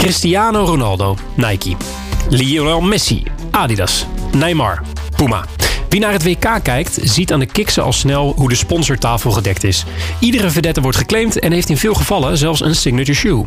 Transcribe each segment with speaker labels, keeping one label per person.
Speaker 1: Cristiano Ronaldo, Nike. Lionel Messi, Adidas. Neymar, Puma. Wie naar het WK kijkt, ziet aan de kiksen al snel hoe de sponsortafel gedekt is. Iedere vedette wordt geclaimd en heeft in veel gevallen zelfs een signature shoe.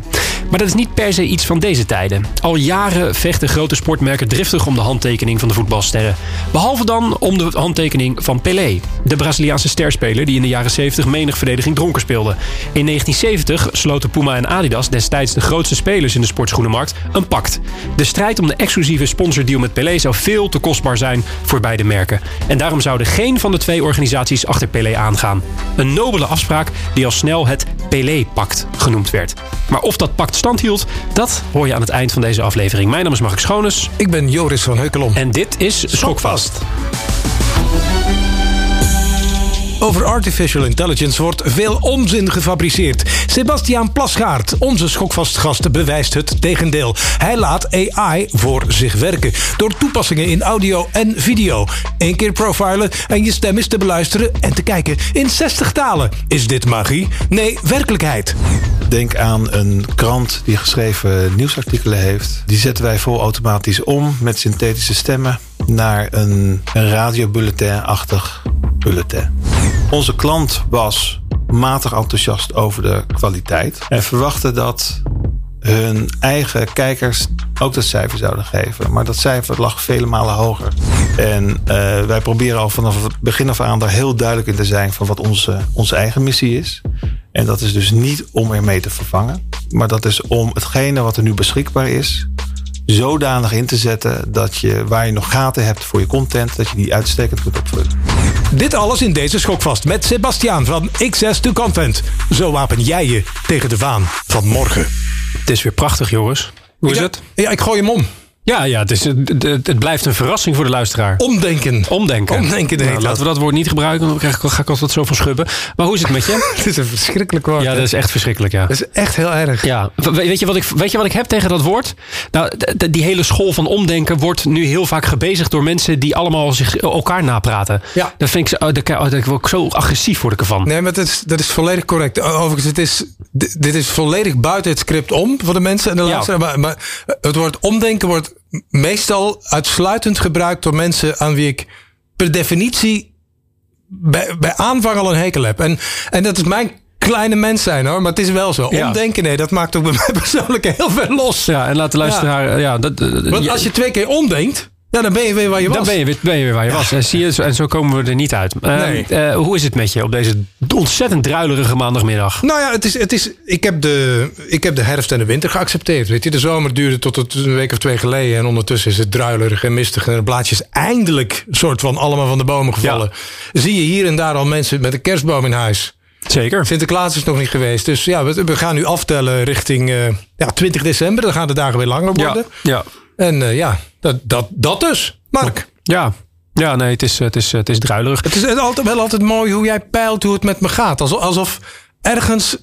Speaker 1: Maar dat is niet per se iets van deze tijden. Al jaren vechten grote sportmerken driftig om de handtekening van de voetbalsterren. Behalve dan om de handtekening van Pelé, de Braziliaanse sterspeler die in de jaren 70 menig verdediging dronken speelde. In 1970 sloten Puma en Adidas, destijds de grootste spelers in de sportschoenenmarkt, een pact. De strijd om de exclusieve sponsordeal met Pelé zou veel te kostbaar zijn voor beide merken. En daarom zouden geen van de twee organisaties achter Pelé aangaan. Een nobele afspraak die al snel het Pelé-pact genoemd werd. Maar of dat pact stand hield, dat hoor je aan het eind van deze aflevering. Mijn naam is Mark Schoones.
Speaker 2: Ik ben Joris van Heukelom.
Speaker 1: En dit is Schokvast.
Speaker 2: Over artificial intelligence wordt veel onzin gefabriceerd. Sebastiaan Plasgaard, onze schokvastgast, bewijst het tegendeel. Hij laat AI voor zich werken. Door toepassingen in audio en video. Eén keer profilen en je stem is te beluisteren en te kijken. In 60 talen. Is dit magie? Nee, werkelijkheid.
Speaker 3: Denk aan een krant die geschreven nieuwsartikelen heeft. Die zetten wij vol automatisch om met synthetische stemmen naar een, een radiobulletin-achtig bulletin. Onze klant was matig enthousiast over de kwaliteit en verwachtte dat hun eigen kijkers ook dat cijfer zouden geven. Maar dat cijfer lag vele malen hoger. En uh, wij proberen al vanaf het begin af aan daar heel duidelijk in te zijn van wat onze, onze eigen missie is. En dat is dus niet om ermee te vervangen, maar dat is om hetgene wat er nu beschikbaar is, zodanig in te zetten dat je waar je nog gaten hebt voor je content, dat je die uitstekend kunt opvullen.
Speaker 2: Dit alles in deze schokvast met Sebastiaan van XS to Content. Zo wapen jij je tegen de waan van morgen.
Speaker 1: Het is weer prachtig, jongens. Hoe is
Speaker 2: ja,
Speaker 1: het?
Speaker 2: Ja, ik gooi hem om.
Speaker 1: Ja, ja het, is, het, het, blijft een verrassing voor de luisteraar.
Speaker 2: Omdenken.
Speaker 1: Omdenken.
Speaker 2: Omdenken,
Speaker 1: nou, Laten we dat woord niet gebruiken, dan krijg ik, ga ik altijd zo van schubben. Maar hoe is het met je?
Speaker 2: het is een verschrikkelijk woord.
Speaker 1: Ja, dat is echt verschrikkelijk, ja.
Speaker 2: Dat is echt heel erg.
Speaker 1: Ja. Weet je wat ik, weet je wat ik heb tegen dat woord? Nou, die hele school van omdenken wordt nu heel vaak gebezigd door mensen die allemaal zich elkaar napraten.
Speaker 2: Ja.
Speaker 1: Dat vind ik, oh, word ik zo agressief word ik ervan.
Speaker 2: Nee, maar dat is, dat is volledig correct. Overigens, het is, dit is volledig buiten het script om voor de mensen en de luisteraar. Ja. Maar, maar het woord omdenken wordt meestal uitsluitend gebruikt door mensen aan wie ik per definitie bij, bij aanvang al een hekel heb. En, en dat is mijn kleine mens zijn hoor, maar het is wel zo. Ja. Omdenken, nee, dat maakt ook bij mij persoonlijk heel veel los.
Speaker 1: Ja, en laat de luisteraar... Ja. ja dat,
Speaker 2: Want als je twee keer omdenkt, ja, dan ben je weer waar je was.
Speaker 1: Dan ben je weer, ben je weer waar je was. En, zie je, en zo komen we er niet uit.
Speaker 2: Nee.
Speaker 1: Uh, uh, hoe is het met je op deze ontzettend druilerige maandagmiddag?
Speaker 2: Nou ja, het is, het is, ik, heb de, ik heb de herfst en de winter geaccepteerd. Weet je, de zomer duurde tot het een week of twee geleden. En ondertussen is het druilerig en mistig. En de blaadjes eindelijk soort van allemaal van de bomen gevallen. Ja. Zie je hier en daar al mensen met een kerstboom in huis.
Speaker 1: Zeker.
Speaker 2: Sinterklaas is nog niet geweest. Dus ja, we, we gaan nu aftellen richting uh, ja, 20 december. Dan gaan de dagen weer langer worden.
Speaker 1: Ja. ja.
Speaker 2: En uh, ja, dat, dat, dat dus, Mark.
Speaker 1: Ja, ja, nee, het is, het is, het is druilerig.
Speaker 2: Het is altijd, wel altijd mooi hoe jij peilt hoe het met me gaat. Alsof, alsof ergens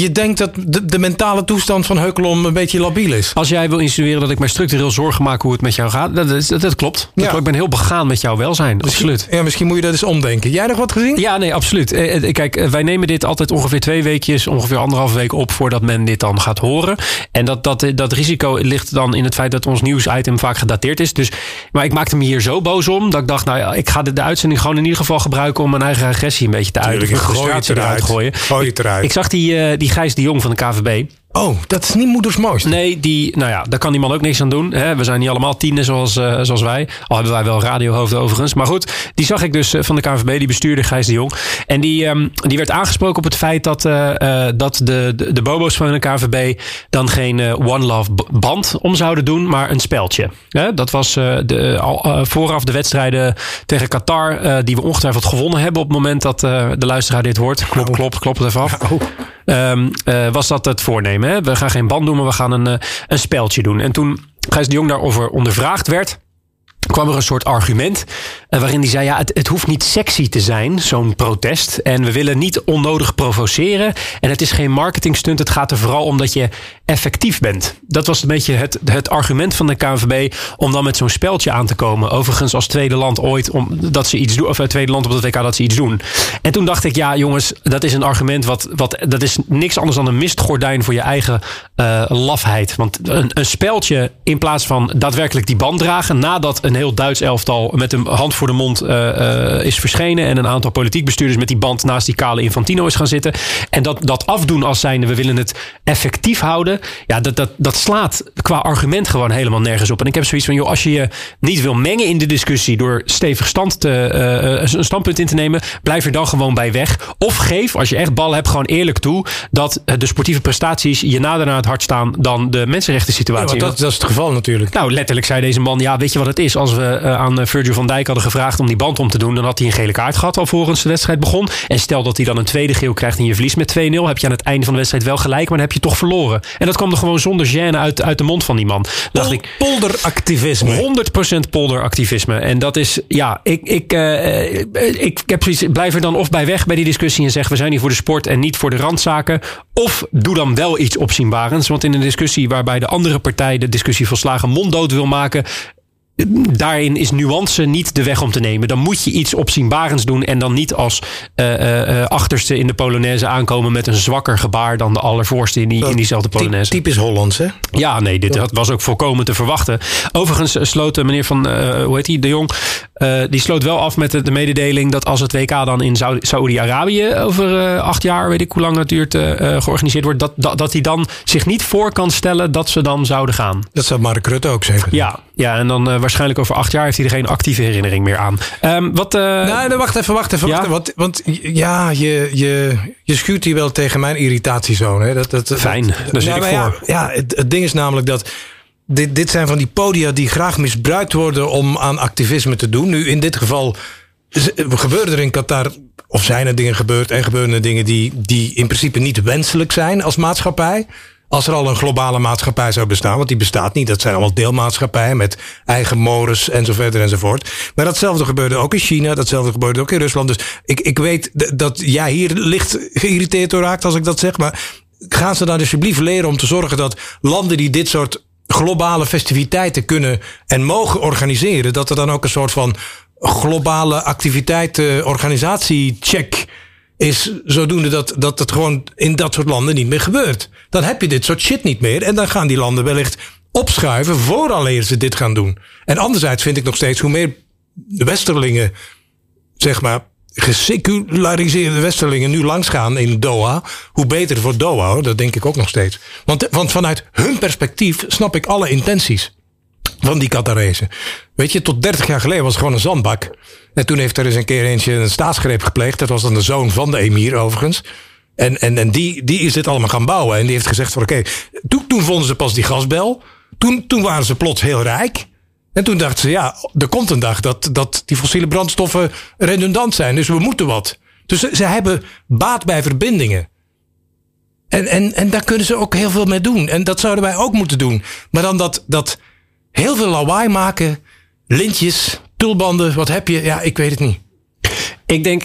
Speaker 2: je denkt dat de, de, mentale toestand van Heukelom een beetje labiel is.
Speaker 1: Als jij wil insinueren dat ik mij structureel zorgen maak hoe het met jou gaat, dat, dat, dat klopt. Dat ja. Ik ben heel begaan met jouw welzijn.
Speaker 2: Misschien,
Speaker 1: absoluut.
Speaker 2: Ja, misschien moet je dat eens omdenken. Jij nog wat gezien?
Speaker 1: Ja, nee, absoluut. Kijk, wij nemen dit altijd ongeveer twee weekjes, ongeveer anderhalve week op voordat men dit dan gaat horen. En dat, dat, dat risico ligt dan in het feit dat ons nieuwsitem vaak gedateerd is. Dus, maar ik maakte me hier zo boos om dat ik dacht, nou ja, ik ga de, de uitzending gewoon in ieder geval gebruiken om mijn eigen agressie een beetje te uiten.
Speaker 2: Frustratie eruit gooien. Gooi het eruit.
Speaker 1: Ik, ik zag die, uh, die Gijs de Jong van de KVB.
Speaker 2: Oh, dat is niet moeders mooiste.
Speaker 1: Nee, die, nou ja, daar kan die man ook niks aan doen. Hè. We zijn niet allemaal tienen zoals, uh, zoals wij. Al hebben wij wel radiohoofden overigens. Maar goed, die zag ik dus uh, van de KVB. Die bestuurde Gijs de Jong. En die, um, die werd aangesproken op het feit dat, uh, dat de, de, de, bobo's van de KVB... dan geen One Love band om zouden doen, maar een speldje. Hè. Dat was de, al, vooraf de wedstrijden tegen Qatar... die we ongetwijfeld gewonnen hebben op het moment dat de luisteraar dit hoort. Klop, klop, klop het even af.
Speaker 2: Oh.
Speaker 1: Um, was dat het voornemen. Hè? We gaan geen band doen, maar we gaan een, een speltje doen. En toen Gijs de Jong daarover ondervraagd werd... kwam er een soort argument uh, waarin hij zei: ja, het, het, hoeft niet sexy te zijn, zo'n protest. En we willen niet onnodig provoceren. En het is geen marketingstunt. Het gaat er vooral om dat je effectief bent. Dat was een beetje het, het argument van de KNVB om dan met zo'n speltje aan te komen. Overigens als tweede land ooit om dat ze iets doen, of het tweede land op het WK dat ze iets doen. En toen dacht ik, ja, jongens, dat is een argument wat, wat dat is niks anders dan een mistgordijn voor je eigen uh, lafheid. Want een, een in plaats van daadwerkelijk die band dragen nadat een heel Duits elftal met een hand voor de mond uh, uh, is verschenen. En een aantal politiek bestuurders met die band naast die kale Infantino is gaan zitten. En dat, dat afdoen als zijnde, we willen het effectief houden. Ja, dat, dat, dat slaat qua argument gewoon helemaal nergens op. En ik heb zoiets van, joh, als je je niet wil mengen in de discussie door stevig stand te, uh, een standpunt in te nemen, blijf er dan gewoon bij weg. Of geef, als je echt bal hebt, gewoon eerlijk toe dat de sportieve prestaties je nader naar het hart staan dan de mensenrechten situatie.
Speaker 2: Ja, dat, dat is het geval natuurlijk.
Speaker 1: Nou, letterlijk zei deze man, ja, weet je wat het is? Als we uh, aan Virgil van Dijk hadden gevraagd om die band om te doen, dan had hij een gele kaart gehad alvorens de wedstrijd begon. En stel dat hij dan een tweede geel krijgt en je verliest met 2-0, heb je aan het einde van de wedstrijd wel gelijk, maar dan heb je toch verloren. En dat kwam er gewoon zonder gêne uit, uit de mond van die man.
Speaker 2: Dacht ik, polderactivisme.
Speaker 1: 100% polderactivisme. En dat is, ja, ik, ik, uh, ik, heb zoiets, blijf er dan of bij weg bij die discussie en zeg we zijn hier voor de sport en niet voor de randzaken. Of doe dan wel iets opzienbarends. Want in een discussie waarbij de andere partij de discussie volslagen monddood wil maken, daarin is nuance niet de weg om te nemen. Dan moet je iets opzienbarends doen en dan niet als uh, uh, achterste in de Polonaise aankomen met een zwakker gebaar dan de allervoorste in, die, in diezelfde Polonaise.
Speaker 2: Typisch Hollands, hè?
Speaker 1: Ja, nee, dit was ook volkomen te verwachten. Overigens sloot meneer van, uh, hoe heet hij, De Jong, die sloot wel af met de, de, mededeling dat als het WK dan in Saudi-Arabië over acht jaar, weet ik hoe lang het duurt, georganiseerd wordt, dat, dat, dat hij dan zich niet voor kan stellen dat ze dan zouden gaan.
Speaker 2: Dat zou Mark Rutte ook zeggen.
Speaker 1: Ja, ja en dan waarschijnlijk over acht jaar heeft hij er geen actieve herinnering meer aan. Um, wat, uh...
Speaker 2: nee, wacht even, wacht even. Wacht Want, want ja, je, je, je schuurt hier wel tegen mijn irritatiezone. Dat, dat,
Speaker 1: Fijn, daar zit ik voor.
Speaker 2: Ja, ja het, het ding is namelijk dat... Dit, dit zijn van die podia die graag misbruikt worden om aan activisme te doen. Nu, in dit geval gebeuren er in Qatar, of zijn er dingen gebeurd en gebeuren er dingen die, die in principe niet wenselijk zijn als maatschappij. Als er al een globale maatschappij zou bestaan, want die bestaat niet. Dat zijn allemaal deelmaatschappijen met eigen mores en zo verder enzovoort. Maar datzelfde gebeurde ook in China, datzelfde gebeurde ook in Rusland. Dus ik, ik weet dat jij hier licht geïrriteerd door raakt als ik dat zeg. Maar gaan ze dan alsjeblieft leren om te zorgen dat landen die dit soort globale festiviteiten kunnen en mogen organiseren, dat er dan ook een soort van globale activiteiten check is zodoende dat, dat het gewoon in dat soort landen niet meer gebeurt. Dan heb je dit soort shit niet meer. En dan gaan die landen wellicht opschuiven vooraleer ze dit gaan doen. En anderzijds vind ik nog steeds hoe meer de westerlingen, zeg maar, geseculariseerde westerlingen nu langsgaan in Doha, hoe beter voor Doha, hoor. dat denk ik ook nog steeds. Want, want vanuit hun perspectief snap ik alle intenties van die Qatarezen. Weet je, tot 30 jaar geleden was het gewoon een zandbak. En toen heeft er eens een keer eentje een staatsgreep gepleegd. Dat was dan de zoon van de emir overigens. En, en, en die, die is dit allemaal gaan bouwen. En die heeft gezegd van oké, toen, toen vonden ze pas die gasbel. Toen, toen waren ze plots heel rijk. En toen dachten ze, ja, er komt een dag dat, dat die fossiele brandstoffen redundant zijn. Dus we moeten wat. Dus ze, ze hebben baat bij verbindingen. En, en, en daar kunnen ze ook heel veel mee doen. En dat zouden wij ook moeten doen. Maar dan dat, dat heel veel lawaai maken, lintjes, tulbanden, wat heb je? Ja, ik weet het niet.
Speaker 1: Ik denk,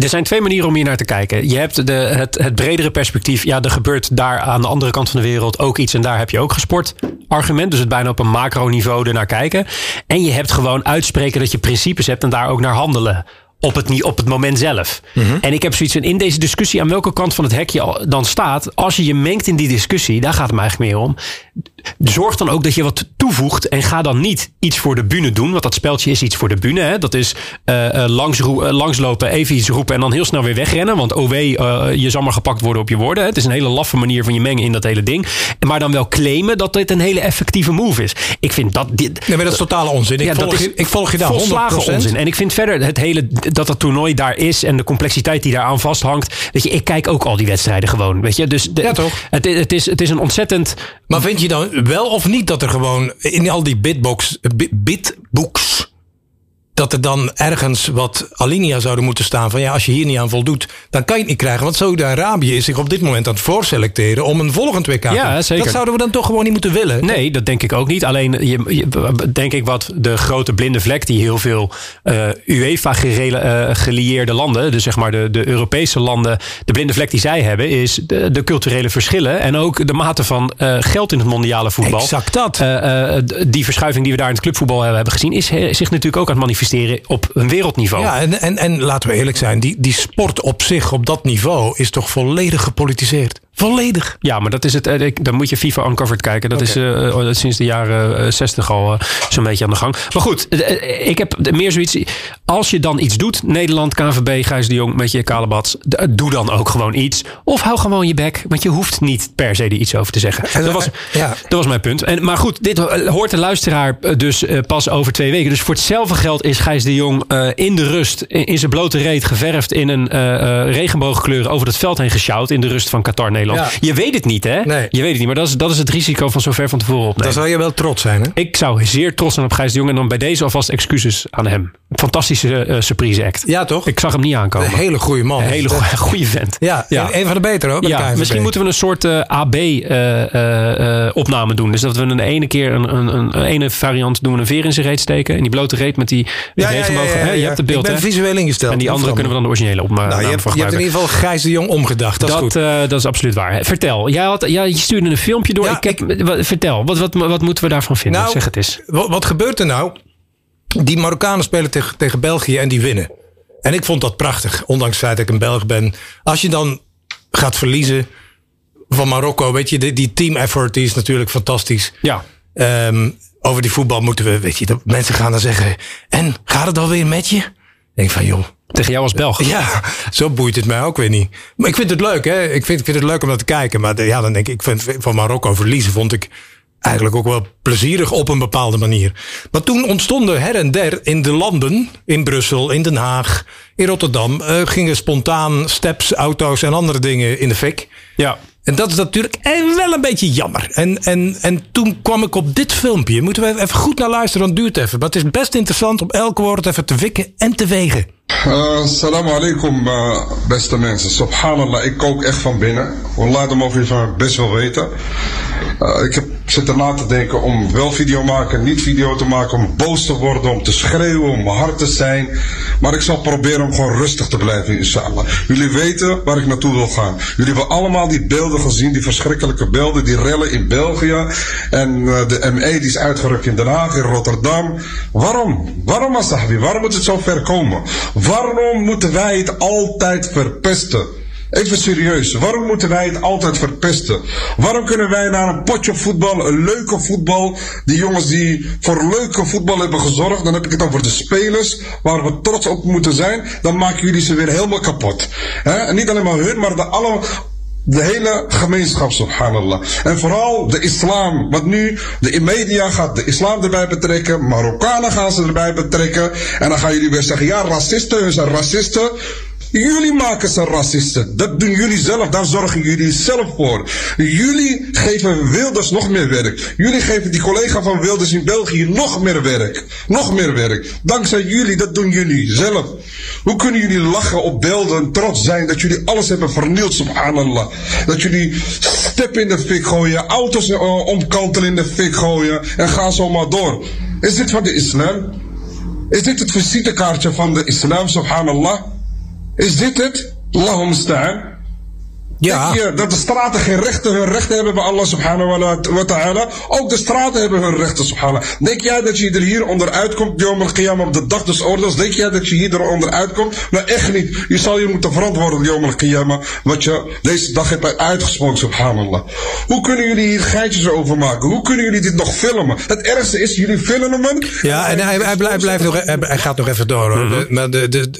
Speaker 1: er zijn twee manieren om hier naar te kijken. Je hebt de, het, het bredere perspectief. Ja, er gebeurt daar aan de andere kant van de wereld ook iets. En daar heb je ook gesport argument. Dus het bijna op een macroniveau ernaar kijken. En je hebt gewoon uitspreken dat je principes hebt en daar ook naar handelen op het, op het moment zelf. Mhm. En ik heb zoiets van in deze discussie aan welke kant van het hekje dan staat. Als je je mengt in die discussie, daar gaat het me eigenlijk meer om. Zorg dan ook dat je wat toevoegt. En ga dan niet iets voor de bühne doen. Want dat speltje is iets voor de bühne. Hè? Dat is uh, langs, uh, langslopen, even iets roepen en dan heel snel weer wegrennen. Want wee, je zal maar gepakt worden op je woorden. Hè? Het is een hele laffe manier van je mengen in dat hele ding. Maar dan wel claimen dat dit een hele effectieve move is. Ik vind dat... Dit,
Speaker 2: nee, maar dat is totale onzin. Ik, ja, volg, je, ik volg je daar 100%.
Speaker 1: onzin. En ik vind verder het hele dat dat toernooi daar is en de complexiteit die daaraan vasthangt. Weet je, ik kijk ook al die wedstrijden gewoon. Weet je, dus
Speaker 2: ja, toch?
Speaker 1: Het, het, is, het is een ontzettend.
Speaker 2: Maar vind je dan wel of niet dat er gewoon in al die bitbox, bitbooks dat er dan ergens wat alinea zouden moeten staan. Van ja, als je hier niet aan voldoet, dan kan je het niet krijgen. Want Saudi-Arabië is zich op dit moment aan het voorselecteren om een volgend WK te
Speaker 1: Ja, zeker.
Speaker 2: Dat zouden we dan toch gewoon niet moeten willen.
Speaker 1: Nee, dat denk ik ook niet. Alleen, je, je- denk ik wat de grote blinde vlek die heel veel eh UEFA-gelieerde landen, dus zeg maar de, de Europese landen, de blinde vlek die zij hebben, is de, de culturele verschillen en ook de mate van eh, geld in het mondiale voetbal.
Speaker 2: Exact dat.
Speaker 1: Eh, eh, die verschuiving die we daar in het clubvoetbal hebben, hebben gezien, is zich natuurlijk ook aan het manifesteren op een wereldniveau.
Speaker 2: Ja, en, en, en laten we eerlijk zijn, die, die sport op zich op dat niveau is toch volledig gepolitiseerd. Volledig.
Speaker 1: Ja, maar dat is het. eh, ik- Dan moet je FIFA Uncovered kijken. Dat is eh, eh, sinds de jaren eh, 60 al eh, zo'n beetje aan de gang. Maar goed, ik heb meer zoiets. Als je dan iets doet, Nederland, KNVB, Gijs de Jong met je kale bad, d- eh, doe dan ook gewoon iets. Of hou gewoon je bek, want je hoeft niet per se er iets over te zeggen. Dat was,
Speaker 2: Ja.
Speaker 1: dat was mijn punt. En, maar goed, dit hoort de luisteraar dus pas over twee weken. Dus voor hetzelfde geld is Gijs de Jong in de rust, in, zijn blote reet geverfd in een regenboogkleur over het veld heen gesjouwd in de rust van Qatar Nederland.
Speaker 2: Ja.
Speaker 1: Je weet het niet, hè?
Speaker 2: Nee.
Speaker 1: Je weet het niet, maar dat is, dat is het risico van zo ver van tevoren
Speaker 2: Dan
Speaker 1: opnemen.
Speaker 2: zou je wel trots zijn, hè?
Speaker 1: Ik zou zeer trots zijn op Gijs de Jong en dan bij deze alvast excuses aan hem. Fantastische eh, surprise act.
Speaker 2: Ja, toch?
Speaker 1: Ik zag hem niet aankomen.
Speaker 2: Een hele goede man.
Speaker 1: Een hele goeie vent.
Speaker 2: Ja, Een, een van de betere de
Speaker 1: Ja, misschien moeten we een soort AB-opname doen. Dus dat we een ene keer een, een, een, een ene variant doen we een veer in zijn reet steken. En die blote reet met die
Speaker 2: Ja, ja, ja,
Speaker 1: regenboog.
Speaker 2: ja?
Speaker 1: Je
Speaker 2: ja.
Speaker 1: hebt het beeld,
Speaker 2: Ik ben visueel ingesteld.
Speaker 1: En die andere kunnen we dan de originele opname
Speaker 2: Nou, je, hebt,
Speaker 1: voor
Speaker 2: je hebt in ieder geval Gijs de Jong omgedacht. Dat, is goed.
Speaker 1: Eh, dat is absoluut waar. Vertel, jij had, ja, je stuurde een filmpje door.
Speaker 2: Ja,
Speaker 1: ik wat- vertel, wat, wat, wat moeten we daarvan vinden?
Speaker 2: Nou,
Speaker 1: zeg het eens.
Speaker 2: Wat, wat gebeurt er nou? Die Marokkanen spelen tegen, tegen België en die winnen. En ik vond dat prachtig, ondanks het feit dat ik een Belg ben. Als je dan gaat verliezen van Marokko, weet je, die, die team effort die is natuurlijk fantastisch.
Speaker 1: Ja.
Speaker 2: Ehm, over die voetbal moeten we, weet je, dat mensen gaan dan zeggen: En gaat het alweer met je? Ik denk van joh.
Speaker 1: Tegen jou als Belg.
Speaker 2: Ja, zo boeit het mij ook weer niet. Maar ik vind het leuk, hè? Ik vind, ik vind het leuk om naar te kijken. Maar de- ja, dan denk ik, ik vind van Marokko verliezen vond ik eigenlijk ook wel plezierig op een bepaalde manier. Maar toen ontstonden her en der in de landen, in Brussel, in Den Haag, in Rotterdam, eh, gingen spontaan steps, auto's en andere dingen in de fik.
Speaker 1: Ja.
Speaker 2: En dat is natuurlijk eh, wel een beetje jammer. En, en, en toen kwam ik op dit filmpje. Moeten we even goed naar luisteren, want het duurt even. Maar het is best interessant om elk woord even te wikken en te wegen.
Speaker 4: Uh, Assalamu alaikum, uh, beste mensen. Subhanallah, ik kook echt van binnen. Wallah, dat mogen jullie van best wel weten. Uh, ik heb zitten na te denken om wel video maken, niet video te maken, om boos te worden, om te schreeuwen, om hard te zijn. Maar ik zal proberen om gewoon rustig te blijven, inshallah. Jullie weten waar ik naartoe wil gaan. Jullie hebben allemaal die beelden gezien, die verschrikkelijke beelden, die rellen in België. En uh, de ME die is uitgerukt in Den Haag, in Rotterdam. Waarom? Waarom, Asahabi? Waarom moet het zo ver komen? Waarom moeten wij het altijd verpesten? Even serieus, waarom moeten wij het altijd verpesten? Waarom kunnen wij naar een potje voetbal, een leuke voetbal, die jongens die voor leuke voetbal hebben gezorgd, dan heb ik het over de spelers, waar we trots op moeten zijn, dan maken jullie ze weer helemaal kapot. En niet alleen maar hun, maar de alle, de hele gemeenschap, subhanallah. En vooral de islam. Want nu, de media gaat de islam erbij betrekken. Marokkanen gaan ze erbij betrekken. En dan gaan jullie weer zeggen, ja, racisten, hun zijn racisten. Jullie maken ze racisten. Dat doen jullie zelf. Daar zorgen jullie zelf voor. Jullie geven Wilders nog meer werk. Jullie geven die collega van Wilders in België nog meer werk. Nog meer werk. Dankzij jullie, dat doen jullie zelf. Hoe kunnen jullie lachen op beelden en trots zijn dat jullie alles hebben vernield, subhanallah. Dat jullie steppen in de fik gooien, auto's uh, omkantelen in de fik gooien en ga zo maar door. Is dit van de islam? Is dit het visitekaartje van de islam, subhanallah? Is dit het? Allahum staan.
Speaker 2: Ja.
Speaker 4: Je dat de straten geen rechten, hun rechten hebben bij Allah subhanahu wa ta'ala? Ook de straten hebben hun rechten, subhanallah. Denk jij dat je er hier onderuit komt, Yom al-Qiyamah, op de dag des oordeels? Denk jij dat je hier eronder uitkomt? Nou, echt niet. Je zal je moeten verantwoorden, Yom al-Qiyamah, wat je deze dag hebt uitgesproken, subhanallah. Hoe kunnen jullie hier geitjes over maken? Hoe kunnen jullie dit nog filmen? Het ergste is, jullie filmen hem.
Speaker 2: Ja, en hij, hij, blijft, blijft nog, hij, gaat nog even door. Hoor. De- maar de, de,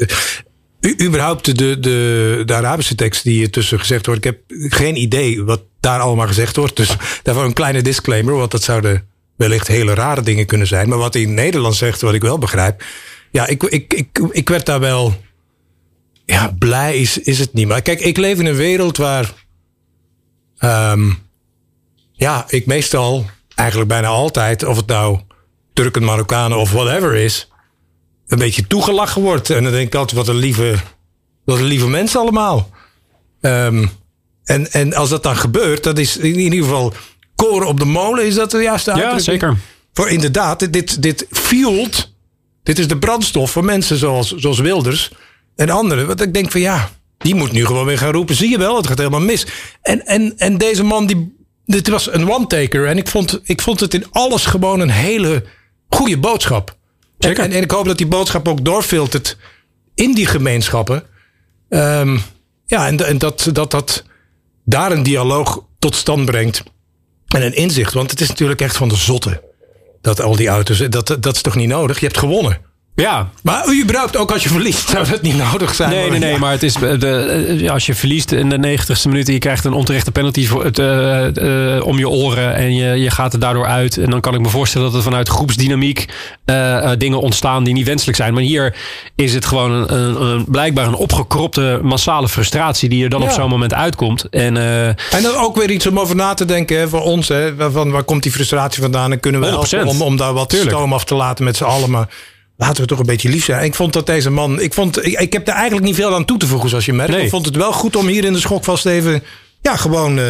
Speaker 2: überhaupt de, de, de Arabische tekst die hier tussen gezegd wordt. Ik heb geen idee wat daar allemaal gezegd wordt. Dus daarvoor een kleine disclaimer. Want dat zouden wellicht hele rare dingen kunnen zijn. Maar wat hij in Nederland zegt, wat ik wel begrijp. Ja, ik, ik, ik, ik werd daar wel. Ja, blij is, is het niet. Maar kijk, ik leef in een wereld waar. ehm, ja, ik meestal, eigenlijk bijna altijd, of het nou Turken, Marokkanen of whatever is. Een beetje toegelachen wordt. En dan denk ik altijd, wat een lieve, wat een lieve mensen allemaal. Ehm, en, en als dat dan gebeurt, dat is in ieder geval koren op de molen. Is dat de juiste
Speaker 1: Ja, zeker.
Speaker 2: Voor inderdaad, dit, dit fuelt. Dit is de brandstof voor mensen zoals, zoals Wilders en anderen. Want ik denk van ja, die moet nu gewoon weer gaan roepen. Zie je wel, het gaat helemaal mis. En, en, en deze man, die, dit was een one-taker. En ik vond, ik vond het in alles gewoon een hele goede boodschap. En, en ik hoop dat die boodschap ook doorfiltert in die gemeenschappen. Ehm, ja, en, en dat, dat dat daar een dialoog tot stand brengt. En een inzicht. Want het is natuurlijk echt van de zotte. Dat al die auto's, dat, dat is toch niet nodig? Je hebt gewonnen.
Speaker 1: Ja,
Speaker 2: Maar überhaupt, ook als je verliest, zou dat niet nodig zijn.
Speaker 1: Nee, nee, nee,
Speaker 2: ja.
Speaker 1: maar het is eh, de, eh, als je verliest in de 90ste minuut en je krijgt een onterechte penalty voor het, eh, om je oren en je, je gaat er daardoor uit. En dan kan ik me voorstellen dat er vanuit groepsdynamiek dingen ontstaan die niet wenselijk zijn. Maar hier is het gewoon een, een, een- blijkbaar een opgekropte massale frustratie die er dan
Speaker 2: Ja.
Speaker 1: op zo'n moment uitkomt. En
Speaker 2: En dan ook weer iets om over na te denken hè, voor ons. Hè, van waar komt die frustratie vandaan? En kunnen we
Speaker 1: 100%.
Speaker 2: helpen om, om daar wat
Speaker 1: Tuurlijk.
Speaker 2: stoom af te laten met z'n allen. Maar laten we toch een beetje lief zijn. Ik vond dat deze man... Ik, vond, ik, ik heb er eigenlijk niet veel aan toe te voegen, zoals je merkt.
Speaker 1: Nee.
Speaker 2: Ik vond het wel goed om hier in de schokvast even... Ja, gewoon eh,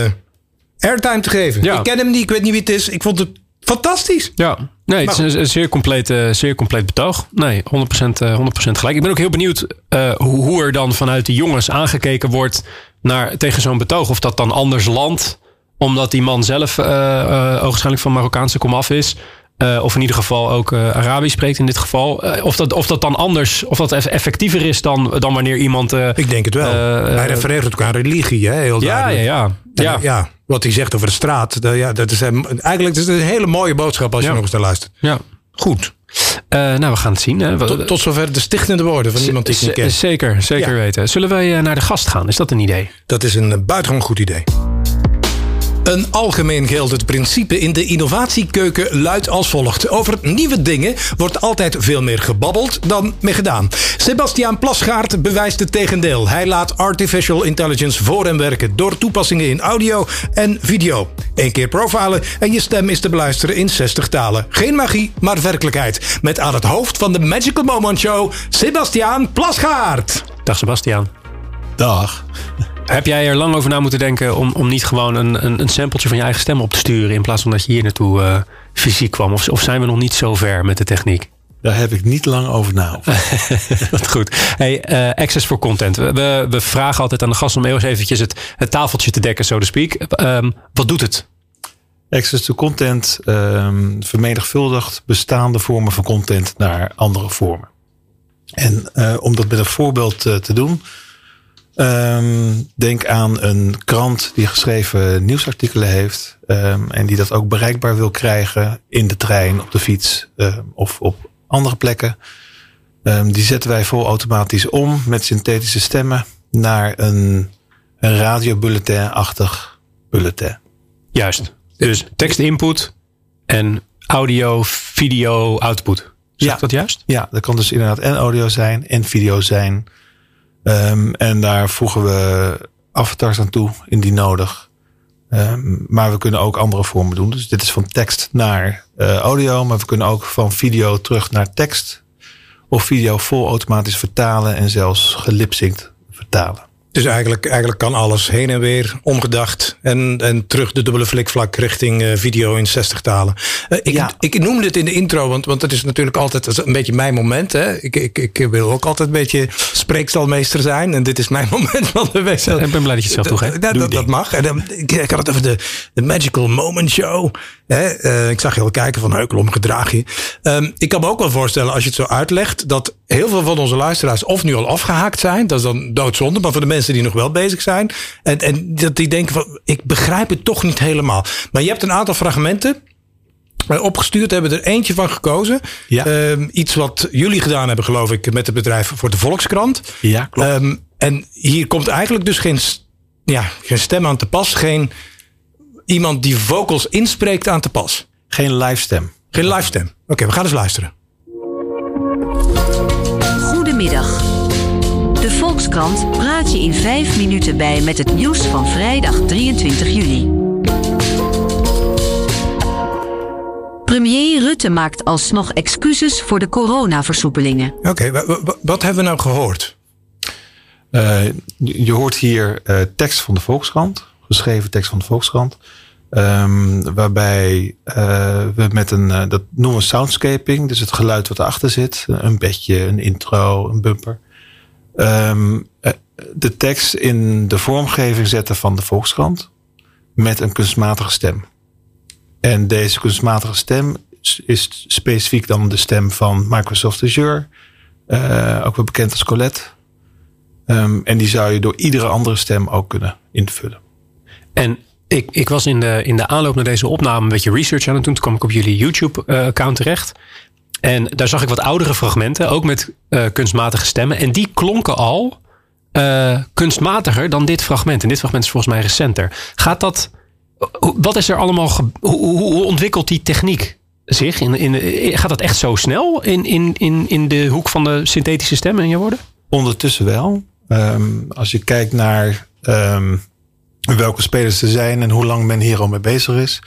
Speaker 2: airtime te geven.
Speaker 1: Ja.
Speaker 2: Ik ken hem niet, ik weet niet wie het is. Ik vond het fantastisch.
Speaker 1: Ja, nee, het is een, zeer, compleet, eh, zeer compleet betoog. Nee, 100%, eh, 100% gelijk. Ik ben ook heel benieuwd eh, hoe, hoe er dan vanuit de jongens aangekeken wordt naar, tegen zo'n betoog. Of dat dan anders landt, omdat die man zelf ogenschijnlijk van Marokkaanse komaf is. Eh, of in ieder geval ook eh, Arabisch spreekt in dit geval. Eh, of, dat, of dat dan anders, of dat eff- effectiever is dan, dan wanneer iemand...
Speaker 2: Ik denk het wel. Hij refereert ook aan religie, hè, heel
Speaker 1: ja, ja,
Speaker 2: duidelijk.
Speaker 1: ja. Ja,
Speaker 2: eh, ja, wat hij zegt over de straat. dat- ja, dat is eigenlijk is het een hele mooie boodschap als je
Speaker 1: Ja.
Speaker 2: nog eens naar luistert.
Speaker 1: ja.
Speaker 2: Goed.
Speaker 1: Nou, we gaan het zien. Hè.
Speaker 2: Tot, tot zover de stichtende woorden van iemand die ik niet ken.
Speaker 1: Zeker, zeker
Speaker 2: Ja.
Speaker 1: weten. Zullen wij naar de gast gaan? Is dat een idee?
Speaker 2: Dat is een buitengewoon goed idee. Een algemeen geldend principe in de innovatiekeuken luidt als volgt. Over nieuwe dingen wordt altijd veel meer gebabbeld dan mee gedaan. Sebastiaan Plasgaard bewijst het tegendeel. Hij laat artificial intelligence voor hem werken door toepassingen in audio en video. Eén keer profilen en je stem is te beluisteren in 60 talen. Geen magie, maar werkelijkheid. Met aan het hoofd van de Magical Moment Show, Sebastiaan Plasgaard.
Speaker 1: Dag Sebastiaan.
Speaker 3: Dag.
Speaker 1: Heb jij er lang over na moeten denken om, om niet gewoon een, een, een sampletje van je eigen stem op te sturen in plaats van dat je hier naartoe eh, fysiek kwam? Of, of zijn we nog niet zo ver met de techniek?
Speaker 3: Daar heb ik niet lang over na.
Speaker 1: Wat goed. Hey, eh, access for content. We, we, vragen altijd aan de gast om eens eventjes het, het tafeltje te dekken, so to speak. Ehm, wat doet het?
Speaker 3: Access to content ehm, vermenigvuldigt bestaande vormen van content naar andere vormen. En eh, om dat met een voorbeeld te doen, ehm, denk aan een krant die geschreven nieuwsartikelen heeft ehm, en die dat ook bereikbaar wil krijgen in de trein, op de fiets ehm, of op andere plekken. Die zetten wij vol automatisch om met synthetische stemmen naar een, een radiobulletin-achtig bulletin.
Speaker 1: Juist. Dus tekst input en audio, video, output. Zeg
Speaker 3: Ja.
Speaker 1: ik dat juist?
Speaker 3: Ja, dat kan dus inderdaad en audio zijn en video zijn. Ehm, en daar voegen we avatars aan toe, indien nodig. Ehm, maar we kunnen ook andere vormen doen. Dus dit is van tekst naar eh, audio, maar we kunnen ook van video terug naar tekst. Of video vol automatisch vertalen en zelfs gelipsynct vertalen.
Speaker 2: Dus eigenlijk, eigenlijk kan alles heen en weer, omgedacht. En, en terug de dubbele flikvlak richting eh, video in 60 talen. Eh, ik,
Speaker 3: Ja.
Speaker 2: ik noemde het in de intro, want, want dat is natuurlijk altijd een beetje mijn moment. Hè? Ik, ik, ik wil ook altijd een beetje spreekstalmeester zijn. En dit is mijn moment van de week.
Speaker 1: Ik ben blij dat je het zelf toegeeft.
Speaker 2: Dat, dat, dat mag. En dan, ik, ik had het over de, de Magical Moment Show. Hè? Eh, ik zag je al kijken van Heukel om gedraag je. Ehm, ik kan me ook wel voorstellen als je het zo uitlegt. Dat heel veel van onze luisteraars of nu al afgehaakt zijn. Dat is dan doodzonde. Maar voor de mensen die nog wel bezig zijn. En, en dat die denken van ik begrijp het toch niet helemaal. Maar je hebt een aantal fragmenten. eh, Opgestuurd hebben er eentje van gekozen.
Speaker 3: Ja.
Speaker 2: Ehm, iets wat jullie gedaan hebben, geloof ik, met het bedrijf voor de Volkskrant.
Speaker 3: Ja, klopt.
Speaker 2: Ehm, en hier komt eigenlijk dus geen, ja, geen stem aan te pas. Geen iemand die vocals inspreekt aan te pas.
Speaker 3: Geen livestem.
Speaker 2: Geen livestem. Oké, we gaan eens luisteren.
Speaker 5: Goedemiddag. De Volkskrant praat je in vijf minuten bij met het nieuws van vrijdag 23 juli. Premier Rutte maakt alsnog excuses voor de coronaversoepelingen.
Speaker 2: Oké, wat hebben we nou gehoord?
Speaker 3: Uh, je hoort hier uh, tekst van de Volkskrant, geschreven tekst van de Volkskrant. Um, waarbij uh, we met een, dat noemen we soundscaping, dus het geluid wat erachter zit. Een bedje, een intro, een bumper. Um, de tekst in de vormgeving zetten van de Volkskrant met een kunstmatige stem. En deze kunstmatige stem is specifiek dan de stem van Microsoft Azure, uh, ook wel bekend als Colette. Um, en die zou je door iedere andere stem ook kunnen invullen.
Speaker 1: En ik, ik was in de, in de aanloop naar deze opname een beetje research aan het doen. Toen kwam ik op jullie YouTube-account terecht. En daar zag ik wat oudere fragmenten, ook met uh, kunstmatige stemmen. En die klonken al uh, kunstmatiger dan dit fragment. En dit fragment is volgens mij recenter. Gaat dat. Wat is er allemaal. Hoe, hoe, ontwikkelt die techniek zich? In, gaat dat echt zo snel in, in, in, in de hoek van de synthetische stemmen in je woorden?
Speaker 3: Ondertussen wel. Um, als je kijkt naar um, welke spelers er zijn en hoe lang men hier al mee bezig is.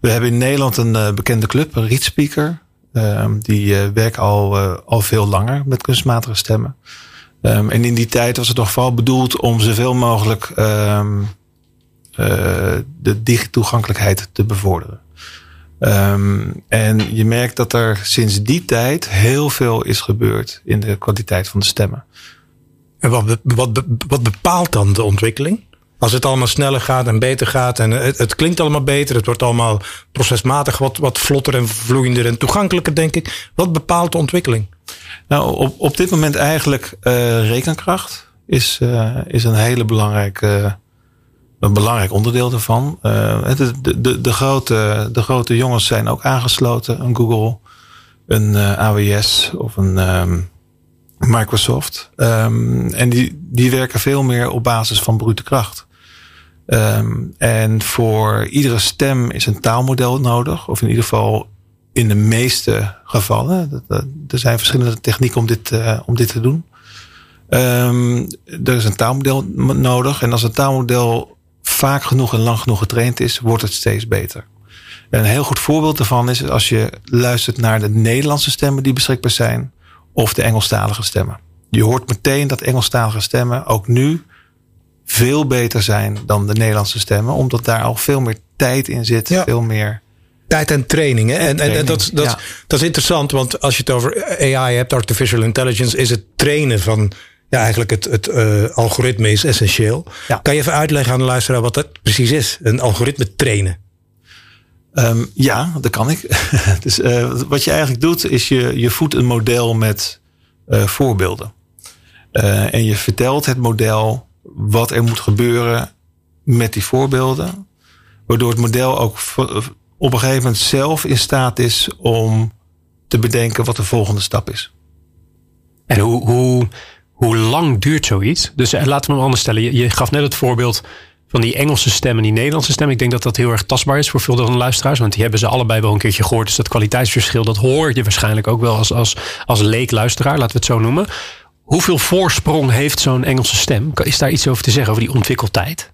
Speaker 3: We hebben in Nederland een uh, bekende club, een Speaker. Um, die uh, werkt al, uh, al veel langer met kunstmatige stemmen. Um, en in die tijd was het toch vooral bedoeld om zoveel mogelijk uh, de digitoegankelijkheid te bevorderen. En je merkt dat er sinds die tijd heel veel is gebeurd in de kwaliteit van de stemmen.
Speaker 2: En wat, wat, wat bepaalt dan de ontwikkeling? Als het allemaal sneller gaat en beter gaat en het, het, klinkt allemaal beter, het wordt allemaal procesmatig wat, wat vlotter en vloeiender en toegankelijker, denk ik. Wat bepaalt de ontwikkeling?
Speaker 3: Nou, op, op dit moment eigenlijk uh, rekenkracht is, uh, is een hele belangrijke, een belangrijk onderdeel daarvan. Uh, de, de, de, grote, de grote jongens zijn ook aangesloten, een Google, een AWS of een um, Microsoft. Um, en die, die werken veel meer op basis van brute kracht. Um, en voor iedere stem is een taalmodel nodig, of in ieder geval in de meeste gevallen. Er zijn verschillende technieken om dit, uh, om dit te doen. Um, er is een taalmodel nodig. En als een taalmodel vaak genoeg en lang genoeg getraind is, wordt het steeds beter. En een heel goed voorbeeld daarvan is als je luistert naar de Nederlandse stemmen die beschikbaar zijn, of de Engelstalige stemmen. Je hoort meteen dat Engelstalige stemmen ook nu veel beter zijn dan de Nederlandse stemmen, omdat daar al veel meer tijd in zit, ja. veel meer
Speaker 2: Tijd en training. Hè? En, en, en, dat, dat, dat is interessant, want als je het over AI hebt, artificial intelligence, is het trainen van ja, eigenlijk het, het uh, algoritme is essentieel. Ja. Kan je even uitleggen aan de luisteraar wat dat precies is? Een algoritme trainen.
Speaker 3: Um, ja, dat kan ik. dus uh, wat je eigenlijk doet, is je, je voedt een model met uh, voorbeelden. en je vertelt het model wat er moet gebeuren met die voorbeelden. Waardoor het model ook op een gegeven moment zelf in staat is om te bedenken wat de volgende stap is.
Speaker 1: En hoe, hoe, hoe lang duurt zoiets? Dus eh, laten we hem anders stellen. Je, gaf net het voorbeeld van die Engelse stem en die Nederlandse stem. Ik denk dat dat heel erg tastbaar is voor veel van de luisteraars. Want die hebben ze allebei wel een keertje gehoord. Dus dat kwaliteitsverschil, dat hoor je waarschijnlijk ook wel als, als, als leekluisteraar, laten we het zo noemen. Hoeveel voorsprong heeft zo'n Engelse stem? Is daar iets over te zeggen, over die ontwikkeltijd?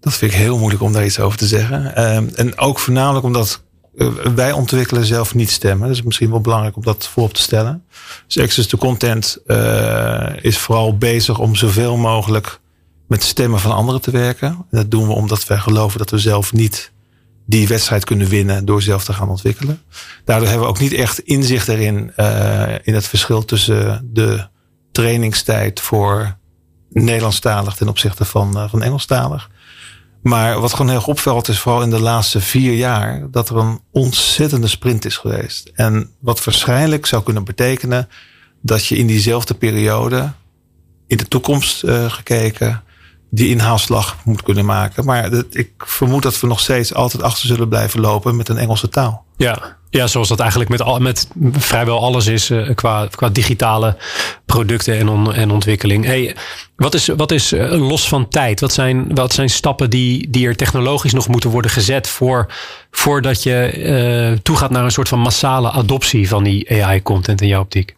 Speaker 3: Dat vind ik heel moeilijk om daar iets over te zeggen. Ehm, en ook voornamelijk omdat eh, wij ontwikkelen zelf niet stemmen. Dat is misschien wel belangrijk om dat voorop te stellen. Dus Access to Content uh, is vooral bezig om zoveel mogelijk met stemmen van anderen te werken. En dat doen we omdat wij geloven dat we zelf niet die wedstrijd kunnen winnen door zelf te gaan ontwikkelen. Daardoor hebben we ook niet echt inzicht erin uh, in het verschil tussen de trainingstijd voor Nederlandstalig ten opzichte van, van Engelstalig. Maar wat gewoon heel opvalt is vooral in de laatste vier jaar dat er een ontzettende sprint is geweest. En wat waarschijnlijk zou kunnen betekenen dat je in diezelfde periode in de toekomst uh, gekeken die inhaalslag moet kunnen maken. Maar dat, ik vermoed dat we nog steeds altijd achter zullen blijven lopen met een Engelse taal.
Speaker 1: Ja, ja zoals dat eigenlijk met, al, met vrijwel alles is uh, qua, qua digitale producten en, en ontwikkeling. Hey, wat is, wat is uh, los van tijd? Wat zijn, wat zijn stappen die, die er technologisch nog moeten worden gezet voor, voordat je uh, toegaat naar een soort van massale adoptie van die AI-content in jouw optiek?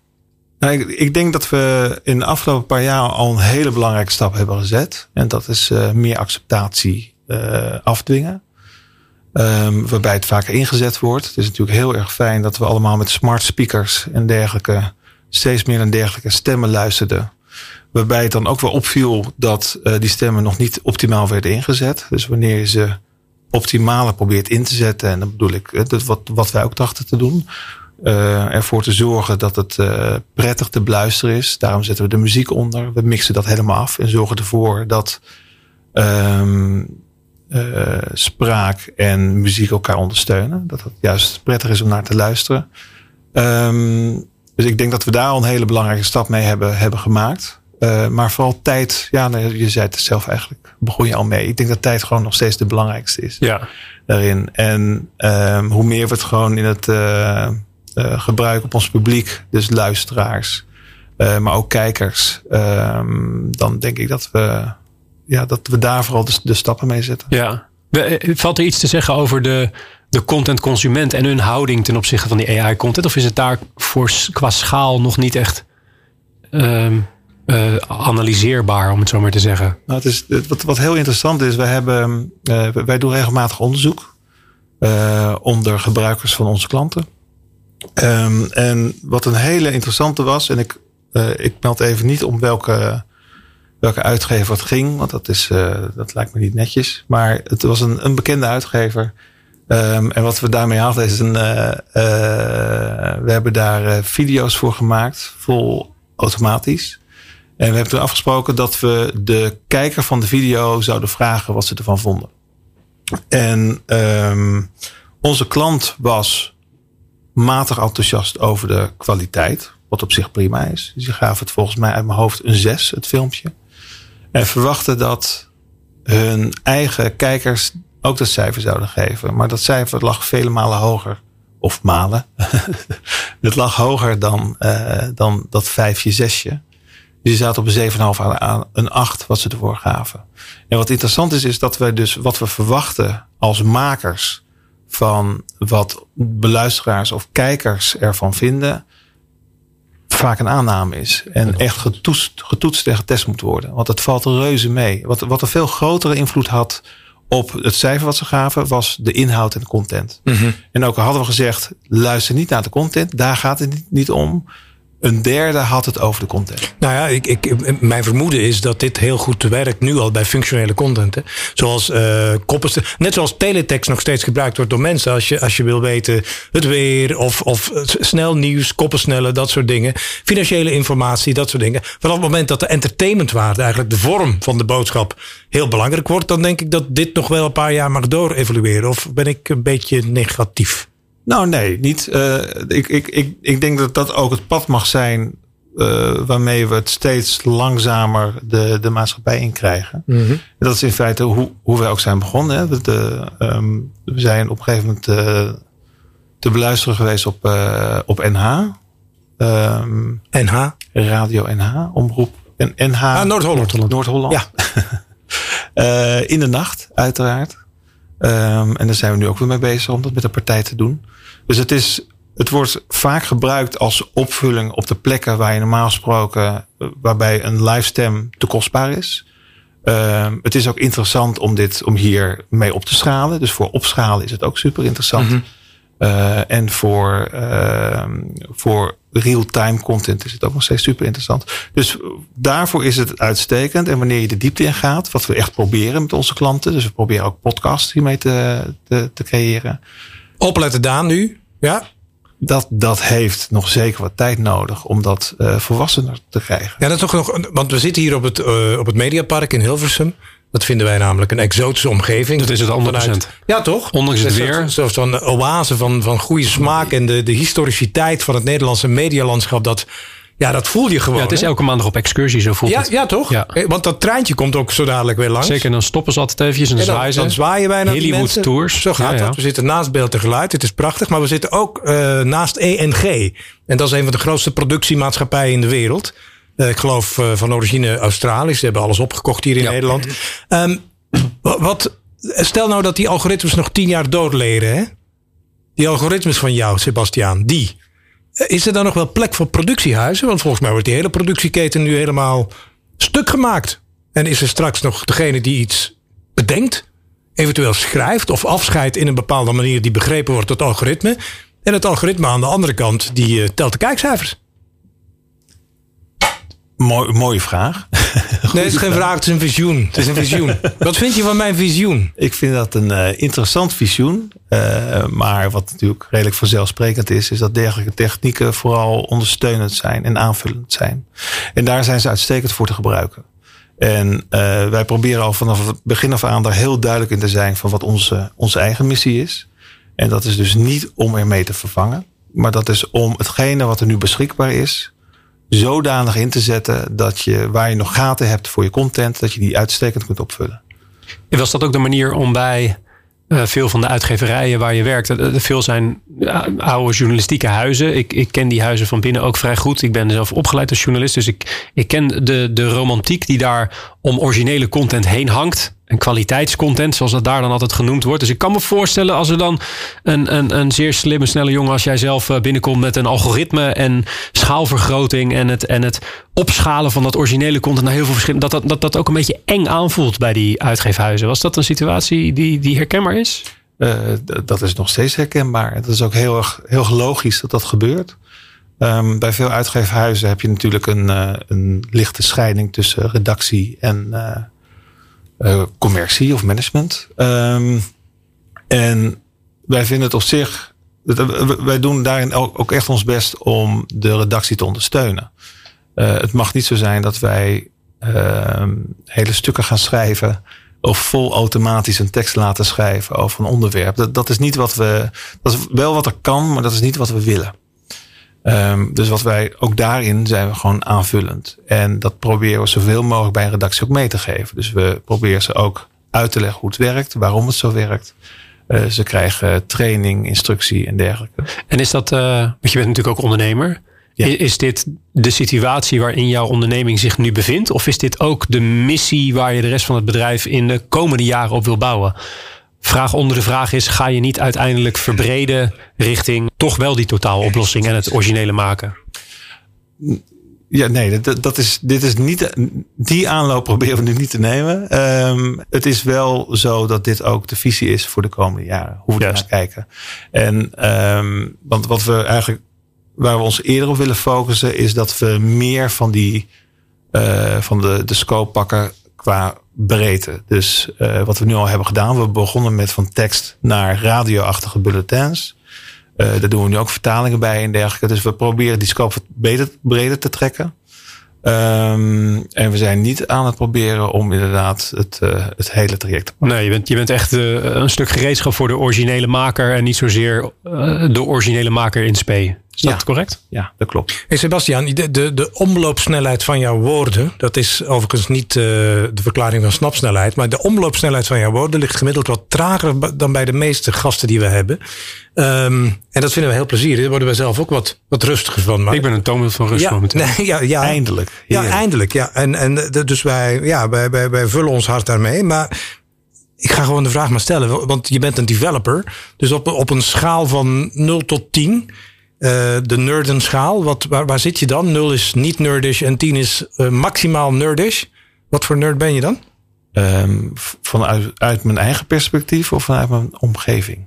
Speaker 3: Nou, ik, denk dat we in de afgelopen paar jaar al een hele belangrijke stap hebben gezet. En dat is uh, meer acceptatie uh, afdwingen. ehm, waarbij het vaker ingezet wordt. Het is natuurlijk heel erg fijn dat we allemaal met smart speakers en dergelijke steeds meer naar dergelijke stemmen luisterden. Waarbij het dan ook wel opviel dat uh, die stemmen nog niet optimaal werden ingezet. Dus wanneer je ze optimaler probeert in te zetten, en dan bedoel ik dat wat, wat wij ook dachten te doen, uh, ervoor te zorgen dat het uh, prettig te beluisteren is. Daarom zetten we de muziek onder. We mixen dat helemaal af en zorgen ervoor dat um, uh, spraak en muziek elkaar ondersteunen. Dat het juist prettig is om naar te luisteren. Um, dus ik denk dat we daar al een hele belangrijke stap mee hebben, hebben gemaakt. Maar vooral tijd, ja, je zei het zelf eigenlijk, begon je al mee. Ik denk dat tijd gewoon nog steeds de belangrijkste is
Speaker 1: ja.
Speaker 3: daarin. En um, hoe meer we het gewoon in het uh, gebruiken op ons publiek, dus luisteraars, maar ook kijkers, um, dan denk ik dat we, ja, dat we daar vooral de, de stappen mee zetten.
Speaker 1: Ja. Valt er iets te zeggen over de, de contentconsument en hun houding ten opzichte van die AI-content? Of is het daar voor, qua schaal nog niet echt um, uh, analyseerbaar, om het zo maar te zeggen?
Speaker 3: Nou, het is, wat, wat heel interessant is, wij, hebben, uh, wij doen regelmatig onderzoek uh, onder gebruikers van onze klanten. Um, en wat een hele interessante was, en ik, ik meld even niet om welke, welke uitgever het ging, want dat, is, dat lijkt me niet netjes. Maar het was een, een bekende uitgever. Um, en wat we daarmee hadden is een. Uh, we hebben daar video's voor gemaakt, vol automatisch. En we hebben toen afgesproken dat we de kijker van de video zouden vragen wat ze ervan vonden. En um, onze klant was matig enthousiast over de kwaliteit, wat op zich prima is. Dus die gaven het volgens mij uit mijn hoofd een 6, het filmpje. En verwachten dat hun eigen kijkers ook dat cijfer zouden geven. Maar dat cijfer lag vele malen hoger. Of malen. het lag hoger dan, uh, dan dat vijfje, zesje. Die zaten op een 7,5 aan een 8 wat ze ervoor gaven. En wat interessant is, is dat wij dus wat we verwachten als makers van wat beluisteraars of kijkers ervan vinden, vaak een aanname is. En echt getoetst, getoetst en getest moet worden. Want het valt reuze mee. Wat, wat een veel grotere invloed had op het cijfer wat ze gaven, was de inhoud en de content. Mm -hmm. En ook al hadden we gezegd, luister niet naar de content, daar gaat het niet om. Een derde had het over de content.
Speaker 2: Nou ja, ik, ik, mijn vermoeden is dat dit heel goed werkt nu al bij functionele content. Hè. Zoals uh, net zoals teletext nog steeds gebruikt wordt door mensen. Als je, als je wil weten het weer of, of snel nieuws, koppelsnellen, dat soort dingen. Financiële informatie, dat soort dingen. Vanaf het moment dat de entertainmentwaarde, eigenlijk de vorm van de boodschap, heel belangrijk wordt, dan denk ik dat dit nog wel een paar jaar mag door evolueren. Of ben ik een beetje negatief?
Speaker 3: Nou, nee, niet. Uh, ik, ik, ik, ik denk dat dat ook het pad mag zijn uh, waarmee we het steeds langzamer de, de maatschappij in krijgen. Mm -hmm. Dat is in feite hoe, hoe we ook zijn begonnen. Hè. De, um, we zijn op een gegeven moment uh, te beluisteren geweest op, op NH.
Speaker 2: Um, NH?
Speaker 3: Radio NH, omroep. En NH.
Speaker 2: Ah, Noord-Holland.
Speaker 3: Noord-Holland.
Speaker 2: Ja.
Speaker 3: in de nacht, uiteraard. Um, en daar zijn we nu ook weer mee bezig om dat met de partij te doen. Dus het, is, het wordt vaak gebruikt als opvulling op de plekken waar je normaal gesproken, waarbij een livestem te kostbaar is. Um, het is ook interessant om dit, om hier mee op te schalen. Dus voor opschalen is het ook super interessant. -hmm. Uh, en voor, uh, voor real-time content is het ook nog steeds super interessant. Dus daarvoor is het uitstekend. En wanneer je de diepte in gaat, wat we echt proberen met onze klanten. Dus we proberen ook podcasts hiermee te, te, te creëren.
Speaker 2: Opletten Daan nu. Ja.
Speaker 3: Dat, dat heeft nog zeker wat tijd nodig om dat uh, volwassener te krijgen.
Speaker 2: Ja, dat is toch nog. Want we zitten hier op het, uh, op het Mediapark in Hilversum. Dat vinden wij namelijk een exotische omgeving.
Speaker 1: Dat is het andere vanuit,
Speaker 2: Ja, toch?
Speaker 1: Ondanks het weer.
Speaker 2: Zo'n zo oase van, van goede smaak en de, de historiciteit van het Nederlandse medialandschap. Dat, ja, dat voel je gewoon.
Speaker 1: Ja, het is
Speaker 2: hè?
Speaker 1: elke maandag op excursie, zo voelt
Speaker 2: ja,
Speaker 1: het.
Speaker 2: Ja, toch?
Speaker 1: Ja.
Speaker 2: Want dat treintje komt ook zo dadelijk weer langs.
Speaker 1: Zeker, dan stoppen ze altijd eventjes en dan,
Speaker 2: En dan,
Speaker 1: zwaaien ze.
Speaker 2: dan zwaaien wij naar
Speaker 1: Hollywood
Speaker 2: mensen.
Speaker 1: Tours.
Speaker 2: Zo gaat
Speaker 1: ja.
Speaker 2: dat. We zitten naast beeld en geluid. Het is prachtig. Maar we zitten ook uh, naast ENG. En dat is een van de grootste productiemaatschappijen in de wereld. Uh, ik geloof uh, van origine Australisch. Ze hebben alles opgekocht hier in
Speaker 1: Ja.
Speaker 2: Nederland. Um, wat, stel nou dat die algoritmes nog tien jaar doodleren. Hè? Die algoritmes van jou, Sebastiaan. Die. Is er dan nog wel plek voor productiehuizen? Want volgens mij wordt die hele productieketen nu helemaal stuk gemaakt. En is er straks nog degene die iets bedenkt? eventueel schrijft of afscheidt in een bepaalde manier die begrepen wordt door het algoritme. En het algoritme aan de andere kant, die telt de kijkcijfers.
Speaker 3: Mooi, mooie vraag.
Speaker 2: nee, het is geen vraag, het is een visioen. Het is een visioen. Wat vind je van mijn visioen?
Speaker 3: Ik vind dat een uh, interessant visioen. Uh, maar wat natuurlijk redelijk vanzelfsprekend is, is dat dergelijke technieken vooral ondersteunend zijn en aanvullend zijn. En daar zijn ze uitstekend voor te gebruiken. En uh, wij proberen al vanaf het begin af aan daar heel duidelijk in te zijn van wat onze, onze eigen missie is. En dat is dus niet om ermee te vervangen, maar dat is om hetgene wat er nu beschikbaar is, zodanig in te zetten dat je waar je nog gaten hebt voor je content, dat je die uitstekend kunt opvullen.
Speaker 1: En was dat ook de manier om bij uh, veel van de uitgeverijen waar je werkt, veel zijn oude journalistieke huizen. Ik, ik ken die huizen van binnen ook vrij goed. Ik ben zelf opgeleid als journalist, dus ik, ik ken de, de romantiek die daar om originele content heen hangt een kwaliteitscontent, zoals dat daar dan altijd genoemd wordt. Dus ik kan me voorstellen als er dan een, een, een zeer slimme, snelle jongen als jij zelf eh, binnenkomt met een algoritme en schaalvergroting en het, en het opschalen van dat originele content naar heel veel verschillende, dat dat, dat dat ook een beetje eng aanvoelt bij die uitgeefhuizen. Was dat een situatie die, die herkenbaar is?
Speaker 3: Uh, dat is nog steeds herkenbaar. Het is ook heel erg, heel logisch dat dat gebeurt. Um, bij veel uitgeefhuizen heb je natuurlijk een, uh, een lichte scheiding tussen redactie en commercie of management. Um, en wij vinden het op zich. Wij doen daarin ook echt ons best om de redactie te ondersteunen. Uh, het mag niet zo zijn dat wij uh, hele stukken gaan schrijven. Of vol automatisch een tekst laten schrijven over een onderwerp. Dat, dat is niet wat we. Dat is wel wat er kan, maar dat is niet wat we willen. Um, dus wat wij ook daarin zijn we gewoon aanvullend. En dat proberen we zoveel mogelijk bij een redactie ook mee te geven. Dus we proberen ze ook uit te leggen hoe het werkt, waarom het zo werkt. Uh, ze krijgen training, instructie en dergelijke.
Speaker 1: En is dat, uh, want je bent natuurlijk ook ondernemer. Ja. Is dit de situatie waarin jouw onderneming zich nu bevindt? Of is dit ook de missie waar je de rest van het bedrijf in de komende jaren op wil bouwen? Vraag onder de vraag is: ga je niet uiteindelijk verbreden richting toch wel die totaaloplossing en het originele maken?
Speaker 3: Ja, nee, dat, dat is, dit is niet. Die aanloop proberen we nu niet te nemen. Um, het is wel zo dat dit ook de visie is voor de komende jaren. Hoe we naar kijken. En um, want wat we eigenlijk. Waar we ons eerder op willen focussen, is dat we meer van die. Uh, van de, de scope pakken qua breedte. Dus uh, wat we nu al hebben gedaan, we begonnen met van tekst naar radioachtige bulletins. Uh, daar doen we nu ook vertalingen bij en dergelijke. Dus we proberen die scope beter, breder te trekken. Um, en we zijn niet aan het proberen om inderdaad het, uh, het hele traject te.
Speaker 1: Nee, je bent, je bent echt een stuk gereedschap voor de originele maker en niet zozeer de originele maker in spe. Is dat
Speaker 3: ja.
Speaker 1: correct?
Speaker 3: Ja, dat klopt.
Speaker 2: Hey Sebastian, de, de, de omloopsnelheid van jouw woorden, dat is overigens niet uh, de verklaring van snapsnelheid, maar de omloopsnelheid van jouw woorden ligt gemiddeld wat trager dan bij de meeste gasten die we hebben. Um, en dat vinden we heel plezierig. Daar worden we zelf ook wat, wat rustiger van. Maar...
Speaker 1: Ik ben een toonbeeld van rust
Speaker 2: ja,
Speaker 1: momenteel.
Speaker 2: Nee, ja, ja,
Speaker 3: eindelijk.
Speaker 2: Ja, eindelijk. Ja. En, en dus wij, ja, wij, wij, wij vullen ons hart daarmee. Maar ik ga gewoon de vraag maar stellen. Want je bent een developer. Dus op, op een schaal van 0 tot 10. Uh, de nerdenschaal. Wat, waar, waar zit je dan? 0 is niet nerdish en 10 is uh, maximaal nerdish. Wat voor nerd ben je dan?
Speaker 3: Um, vanuit uit mijn eigen perspectief of vanuit mijn omgeving?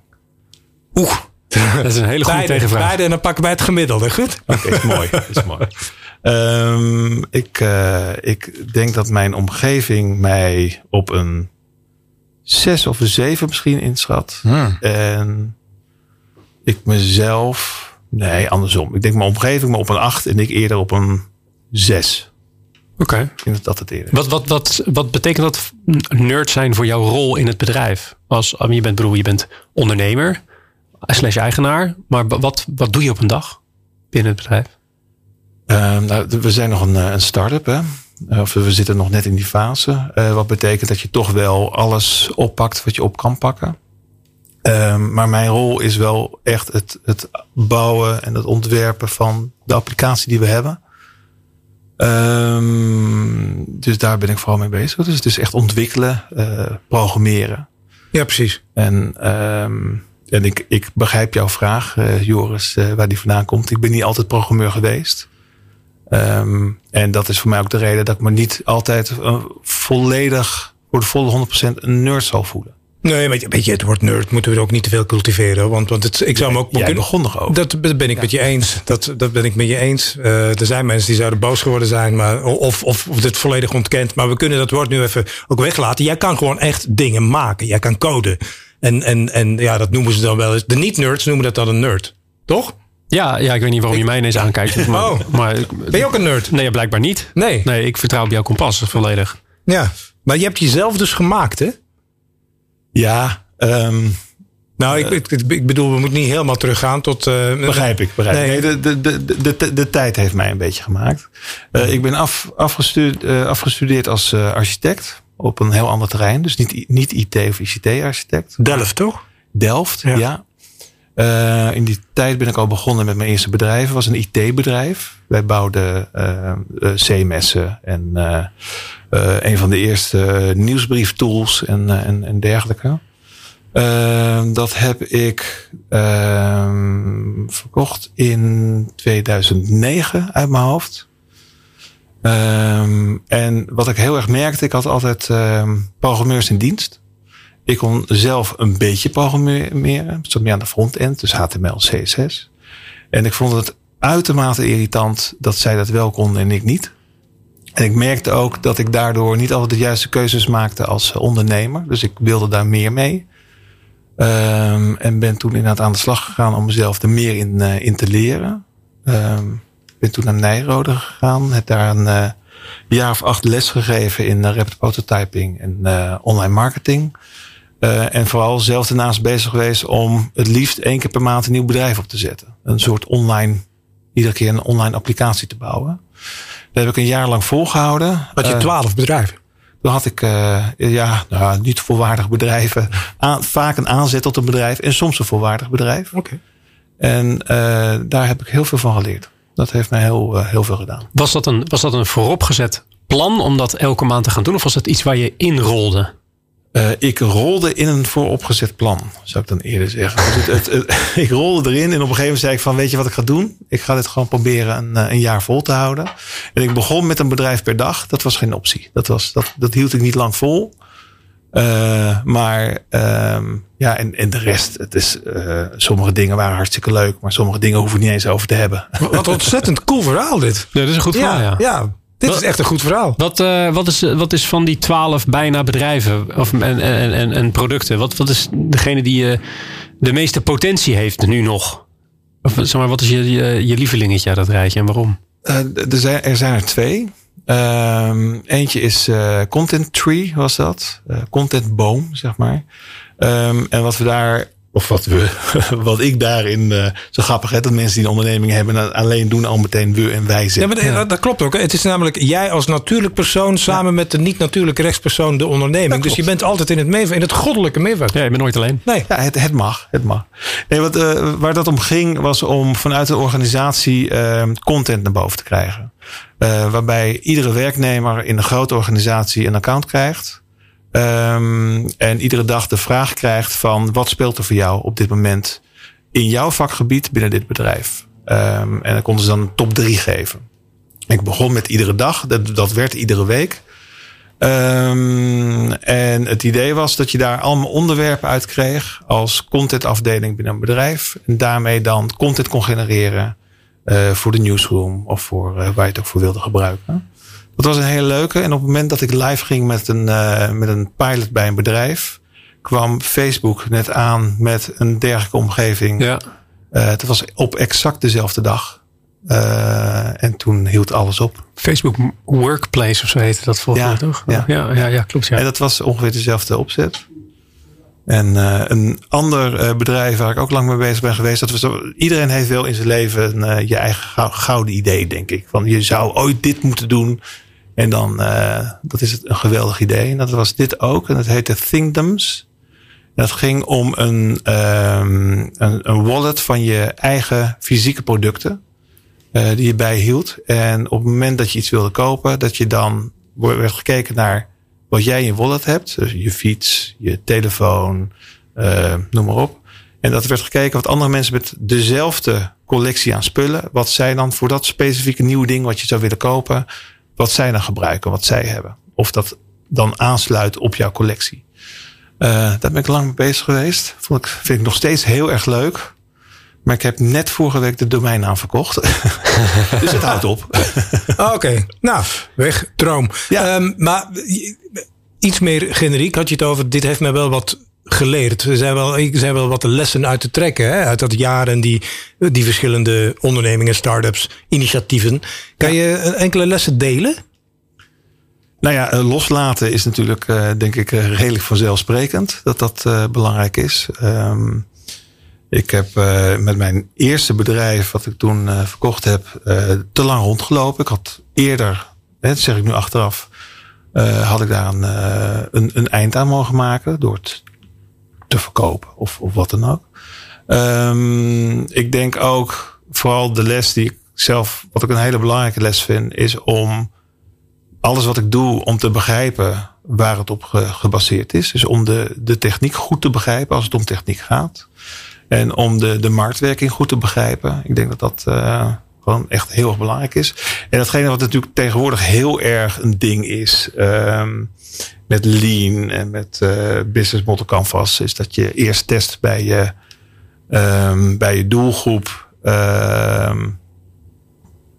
Speaker 1: Oeh. Dat is een hele goede
Speaker 2: beide,
Speaker 1: tegenvraag.
Speaker 2: Beide en dan pakken wij het gemiddelde. Goed?
Speaker 3: Oké, okay, is mooi. is mooi. Um, ik, uh, ik denk dat mijn omgeving mij op een zes of een zeven misschien inschat.
Speaker 2: Hmm.
Speaker 3: En ik mezelf, nee, andersom. Ik denk mijn omgeving op een acht en ik eerder op een zes.
Speaker 1: Oké. Okay.
Speaker 3: Ik denk dat dat het eerder
Speaker 1: wat, wat, wat, wat betekent dat nerd zijn voor jouw rol in het bedrijf? Als je bent, bedoel, je bent ondernemer slash eigenaar. Maar wat, wat doe je op een dag binnen het bedrijf?
Speaker 3: Uh, nou, we zijn nog een, een start-up. Hè? Of we zitten nog net in die fase. Uh, wat betekent dat je toch wel alles oppakt wat je op kan pakken. Uh, maar mijn rol is wel echt het, het bouwen en het ontwerpen van de applicatie die we hebben. Um, dus daar ben ik vooral mee bezig. Dus het is echt ontwikkelen, uh, programmeren.
Speaker 2: Ja, precies.
Speaker 3: En um, en ik, ik begrijp jouw vraag, uh, Joris, uh, waar die vandaan komt. Ik ben niet altijd programmeur geweest. Um, en dat is voor mij ook de reden dat ik me niet altijd volledig voor de volle 100% een nerd zal voelen.
Speaker 2: Nee, maar weet je, het woord nerd moeten we er ook niet te veel cultiveren. Want, want het, ik zou hem ook...
Speaker 3: Jij
Speaker 2: kunnen-
Speaker 3: begon nog over.
Speaker 2: Dat ben ik met je eens. Dat, dat ben ik met je eens. Eh, er zijn mensen die zouden boos geworden zijn. Maar, of, of, of dit volledig ontkent. Maar we kunnen dat woord nu even ook weglaten. Jij kan gewoon echt dingen maken. Jij kan code. En, en, en ja, dat noemen ze dan wel eens. De niet-nerds noemen dat dan een nerd. Toch?
Speaker 1: Ja, ja, ik weet niet waarom je mij ineens aankijkt. Maar,
Speaker 2: Oh.
Speaker 1: maar,
Speaker 2: Ben je ook een nerd?
Speaker 1: Nee, blijkbaar niet.
Speaker 2: Nee.
Speaker 1: Nee, ik vertrouw op jouw kompas volledig.
Speaker 2: Ja. Maar je hebt jezelf dus gemaakt, hè?
Speaker 3: Ja, ehm,
Speaker 2: Nou, ik, ik, ik bedoel, we moeten niet helemaal teruggaan tot... eh,
Speaker 3: begrijp ik. Begrijp. ik.
Speaker 2: Nee.
Speaker 3: Nee, de, de, de, de, de tijd heeft mij een beetje gemaakt. Eh, ik ben af, afgestudeerd, eh, afgestudeerd als architect op een heel ander terrein. Dus niet, niet IT of ICT-architect.
Speaker 2: Delft, toch?
Speaker 3: Delft,
Speaker 2: Ja.
Speaker 3: ja. Eh, in die tijd ben ik al begonnen met mijn eerste bedrijf. Het was een IT-bedrijf. Wij bouwden eh, eh, CMS'en en een van de eerste nieuwsbrieftools en, en, en dergelijke. Eh, dat heb ik ehm, verkocht in 2009 uit mijn hoofd. Ehm, en wat ik heel erg merkte, ik had altijd ehm, programmeurs in dienst. Ik kon zelf een beetje programmeren. Zat meer aan de frontend, dus HTML, CSS. En ik vond het uitermate irritant dat zij dat wel konden en ik niet. En ik merkte ook dat ik daardoor niet altijd de juiste keuzes maakte als ondernemer. Dus ik wilde daar meer mee. Ehm, en ben toen inderdaad aan de slag gegaan om mezelf er meer in, eh, in te leren. Ehm ben toen naar Nijrode gegaan. Heb daar een eh, jaar of acht les gegeven in rapid prototyping en eh, online marketing. Eh, en vooral zelf daarnaast bezig geweest om het liefst één keer per maand een nieuw bedrijf op te zetten. Een soort online, iedere keer een online applicatie te bouwen. Dat heb ik een jaar lang volgehouden.
Speaker 2: Had je
Speaker 3: Eh,
Speaker 2: twaalf bedrijven?
Speaker 3: toen had ik eh, ja, nou, niet volwaardig bedrijven. Aan, vaak een aanzet tot een bedrijf en soms een volwaardig bedrijf.
Speaker 2: Oké.
Speaker 3: En eh, daar heb ik heel veel van geleerd. Dat heeft mij heel, heel veel gedaan.
Speaker 1: Was dat, een, was dat een vooropgezet plan om dat elke maand te gaan doen? Of was dat iets waar je in
Speaker 3: Eh, ik rolde in een vooropgezet plan, zou ik dan eerder zeggen. Dus het, het, het- ik rolde erin en op een gegeven moment zei ik van, weet je wat ik ga doen? Ik ga dit gewoon proberen een, eh, een jaar vol te houden. En ik begon met een bedrijf per dag. Dat was geen optie. Dat, was, dat, dat hield ik niet lang vol. Eh, maar ehm, ja, en, en de rest, het is, eh, sommige dingen waren hartstikke leuk, maar sommige dingen hoeven we niet eens over te hebben.
Speaker 2: Wat ontzettend cool verhaal dit.
Speaker 1: Ja, dat is een goed verhaal, ja.
Speaker 2: ja. Dit
Speaker 1: Wat-
Speaker 2: is echt een goed verhaal.
Speaker 1: Wat, eh, wat, is, wat is van die twaalf bijna bedrijven of, en, en, en, en producten? Wat, wat is degene die eh, de meeste potentie heeft nu nog? Of zeg maar, wat is je, je, je lievelingetje uit dat rijtje en waarom?
Speaker 3: Eh, er, zijn, er zijn er twee. Ehm, eentje is eh, Content Tree, was dat. Eh content Boom, zeg maar. Ehm, en wat we daar, of wat we, wat ik daarin, eh, zo grappig hè, dat mensen die een onderneming hebben en alleen doen al meteen we en wij
Speaker 2: Ja,
Speaker 3: zeggen.
Speaker 2: maar dat, dat klopt ook. hè. Het is namelijk jij als natuurlijk persoon samen met de niet-natuurlijke rechtspersoon de onderneming. Dus je bent altijd in het, in het goddelijke meevaart.
Speaker 1: Ja, je bent nooit alleen.
Speaker 2: Nee.
Speaker 3: Ja, het, het mag. Het mag. Nee, wat, eh, waar dat om ging, was om vanuit de organisatie eh, content naar boven te krijgen. Eh, waarbij iedere werknemer in een grote organisatie een account krijgt. Ehm, en iedere dag de vraag krijgt van wat speelt er voor jou op dit moment in jouw vakgebied binnen dit bedrijf. Ehm, en dan konden ze dan een top drie geven. Ik begon met iedere dag, dat, dat werd iedere week. Ehm, en het idee was dat je daar allemaal onderwerpen uit kreeg als contentafdeling binnen een bedrijf. En daarmee dan content kon genereren eh, voor de newsroom of voor eh, waar je het ook voor wilde gebruiken. Dat was een hele leuke. En op het moment dat ik live ging met een, eh, met een pilot bij een bedrijf, kwam Facebook net aan met een dergelijke omgeving.
Speaker 1: Ja.
Speaker 3: Eh, het was op exact dezelfde dag. Eh, en toen hield alles op.
Speaker 1: Facebook Workplace of zo heette dat volgens
Speaker 3: Ja,
Speaker 1: mij toch?
Speaker 3: ja.
Speaker 1: ja, ja, ja, klopt. Ja.
Speaker 3: En dat was ongeveer dezelfde opzet. En een ander bedrijf waar ik ook lang mee bezig ben geweest. Dat was, iedereen heeft wel in zijn leven je eigen gou- gouden idee, denk ik. Van je zou ooit dit moeten doen. En dan, eh, dat is een geweldig idee. En dat was dit ook. En dat heette Thinkdoms. En dat ging om een, ehm, een, een wallet van je eigen fysieke producten. eh, die je bijhield. En op het moment dat je iets wilde kopen, dat je dan werd gekeken naar wat jij in je wallet hebt. Dus je fiets, je telefoon, eh, noem maar op. En dat werd gekeken wat andere mensen met dezelfde collectie aan spullen. Wat zij dan voor dat specifieke nieuwe ding wat je zou willen kopen. Wat zij dan gebruiken, wat zij hebben. Of dat dan aansluit op jouw collectie. daar ben ik lang mee bezig geweest. Vond ik, vind ik nog steeds heel erg leuk. Maar ik heb net vorige week de domeinnaam verkocht. dus het houdt op.
Speaker 2: Oké, nou, weg, droom. Ja. Um, maar iets meer generiek had je het over. Dit heeft mij wel wat geleerd. Er zijn wel, er zijn wel wat lessen uit te trekken hè? uit dat jaar en die, die verschillende ondernemingen, start-ups, initiatieven. Kan je enkele lessen delen?
Speaker 3: Nou ja, eh, loslaten is natuurlijk, uh, denk ik, redelijk vanzelfsprekend dat dat belangrijk is. Um, ik heb met mijn eerste bedrijf, wat ik toen verkocht heb, te lang rondgelopen. Ik had eerder, dat zeg ik nu achteraf, had ik daar een, een, een, eind aan mogen maken door het te verkopen of, of wat dan ook. Um, ik denk ook vooral de les die ik zelf, wat ik een hele belangrijke les vind, is om alles wat ik doe om te begrijpen waar het op gebaseerd is. Dus om de, de techniek goed te begrijpen als het om techniek gaat. En om de, de marktwerking goed te begrijpen. Ik denk dat dat uh, gewoon echt heel erg belangrijk is. En datgene wat natuurlijk tegenwoordig heel erg een ding is. Um, met Lean en met uh, Business Model Canvas. Is dat je eerst test bij je, um, bij je doelgroep. Um,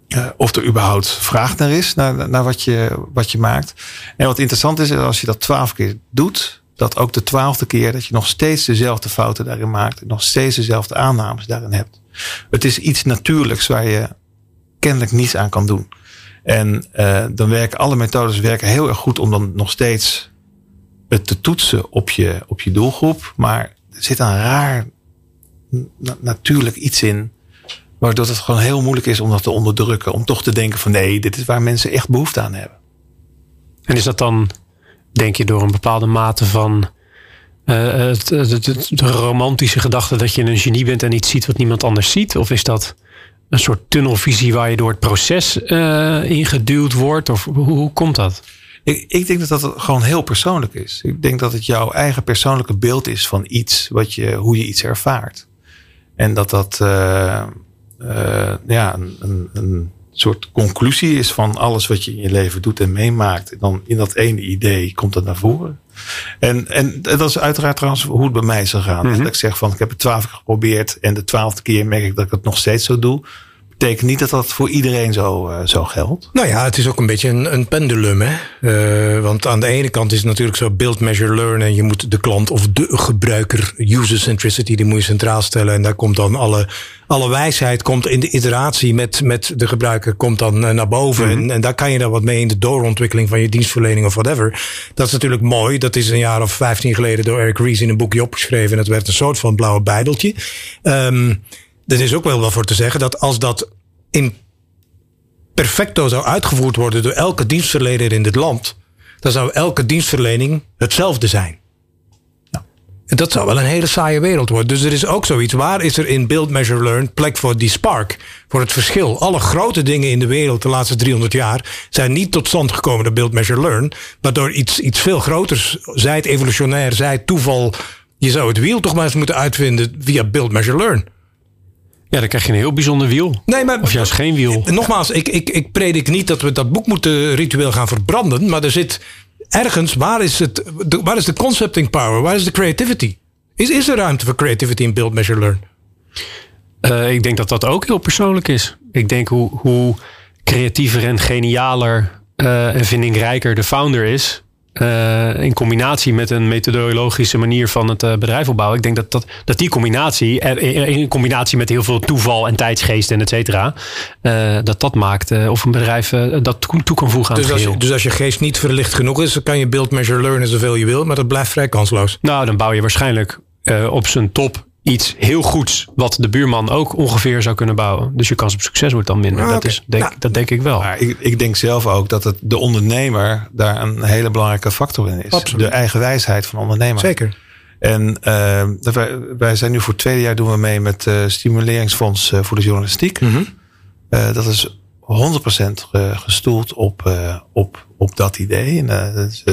Speaker 3: uh, of er überhaupt vraag naar is, naar, naar wat, je, wat je maakt. En wat interessant is, is als je dat twaalf keer doet, dat ook de twaalfde keer dat je nog steeds dezelfde fouten daarin maakt. En nog steeds dezelfde aannames daarin hebt. Het is iets natuurlijks waar je kennelijk niets aan kan doen. En uh, dan werken alle methodes werken heel erg goed om dan nog steeds het te toetsen op je, op je doelgroep. Maar er zit een raar na natuurlijk iets in. Waardoor het gewoon heel moeilijk is om dat te onderdrukken. Om toch te denken van nee, dit is waar mensen echt behoefte aan hebben.
Speaker 1: En is dat dan, denk je, door een bepaalde mate van uh, het, het, het, de romantische gedachte dat je een genie bent en iets ziet wat niemand anders ziet? Of is dat een soort tunnelvisie waar je door het proces ingeduwd wordt? Of hoe, komt dat?
Speaker 3: Ik, ik, denk dat dat gewoon heel persoonlijk is. Ik denk dat het jouw eigen persoonlijke beeld is van iets, wat je, hoe je iets ervaart. En dat dat ja, een, een, soort conclusie is van alles wat je in je leven doet en meemaakt. Dan in dat ene idee komt dat naar voren. En, en dat is uiteraard trouwens hoe het bij mij is gegaan. Mm -hmm. Dat ik zeg van ik heb het twaalf keer geprobeerd en de twaalfde keer merk ik dat ik het nog steeds zo doe betekent niet dat dat voor iedereen zo, uh, zo geldt.
Speaker 2: Nou ja, het is ook een beetje een, een pendulum. Hè? Uh, want aan de ene kant is het natuurlijk zo build, measure, learn. En je moet de klant of de gebruiker, user centricity, die moet je centraal stellen. En daar komt dan alle, alle wijsheid komt in de iteratie met, met de gebruiker komt dan uh, naar boven. Mm -hmm. en, en daar kan je dan wat mee in de doorontwikkeling van je dienstverlening of whatever. Dat is natuurlijk mooi. Dat is een jaar of vijftien geleden door Eric Ries in een boekje opgeschreven. En het werd een soort van blauwe bijdeltje. Um, er is ook wel wat voor te zeggen dat als dat in perfecto zou uitgevoerd worden door elke dienstverlener in dit land, dan zou elke dienstverlening hetzelfde zijn. Nou, dat zou wel een hele saaie wereld worden. Dus er is ook zoiets. Waar is er in Build, Measure, Learn plek voor die spark? Voor het verschil. Alle grote dingen in de wereld de laatste 300 jaar zijn niet tot stand gekomen door Build, Measure, Learn. Maar door iets, iets veel groters. Zij het evolutionair, zij het toeval. Je zou het wiel toch maar eens moeten uitvinden via Build, Measure, Learn.
Speaker 1: Ja, dan krijg je een heel bijzonder wiel.
Speaker 2: Nee, maar,
Speaker 1: of juist geen wiel.
Speaker 2: Nogmaals, ik, ik, ik predik niet dat we dat boek moeten ritueel gaan verbranden. Maar er zit ergens, waar is, het, de, waar is de concepting power? Waar is de creativity? Is, is er ruimte voor creativity in Build, Measure, Learn?
Speaker 1: Uh, ik denk dat dat ook heel persoonlijk is. Ik denk hoe, hoe creatiever en genialer uh, en vindingrijker de founder is, uh, in combinatie met een methodologische manier van het uh, bedrijf opbouwen. Ik denk dat, dat, dat die combinatie, in combinatie met heel veel toeval en tijdsgeest en et cetera, uh, dat dat maakt of een bedrijf dat toe kan voegen aan
Speaker 2: dus
Speaker 1: het
Speaker 2: als, je, dus als je geest niet verlicht genoeg is, dan kan je build, measure, learn zoveel je wil, maar dat blijft vrij kansloos.
Speaker 1: Nou, dan bouw je waarschijnlijk op zijn top iets heel goeds wat de buurman ook ongeveer zou kunnen bouwen. Dus je kans op succes wordt dan minder.
Speaker 2: Ah,
Speaker 1: dat, is, denk, nou, dat denk ik wel.
Speaker 3: Maar ik, ik, denk zelf ook dat het de ondernemer daar een hele belangrijke factor in is.
Speaker 2: Absoluut.
Speaker 3: De eigen wijsheid van ondernemer.
Speaker 2: Zeker.
Speaker 3: En uh, wij, wij, zijn nu voor het tweede jaar doen we mee met uh, Stimuleringsfonds uh, voor de Journalistiek.
Speaker 2: Mm -hmm.
Speaker 3: dat is 100% gestoeld op, op, op dat idee. En, dat is,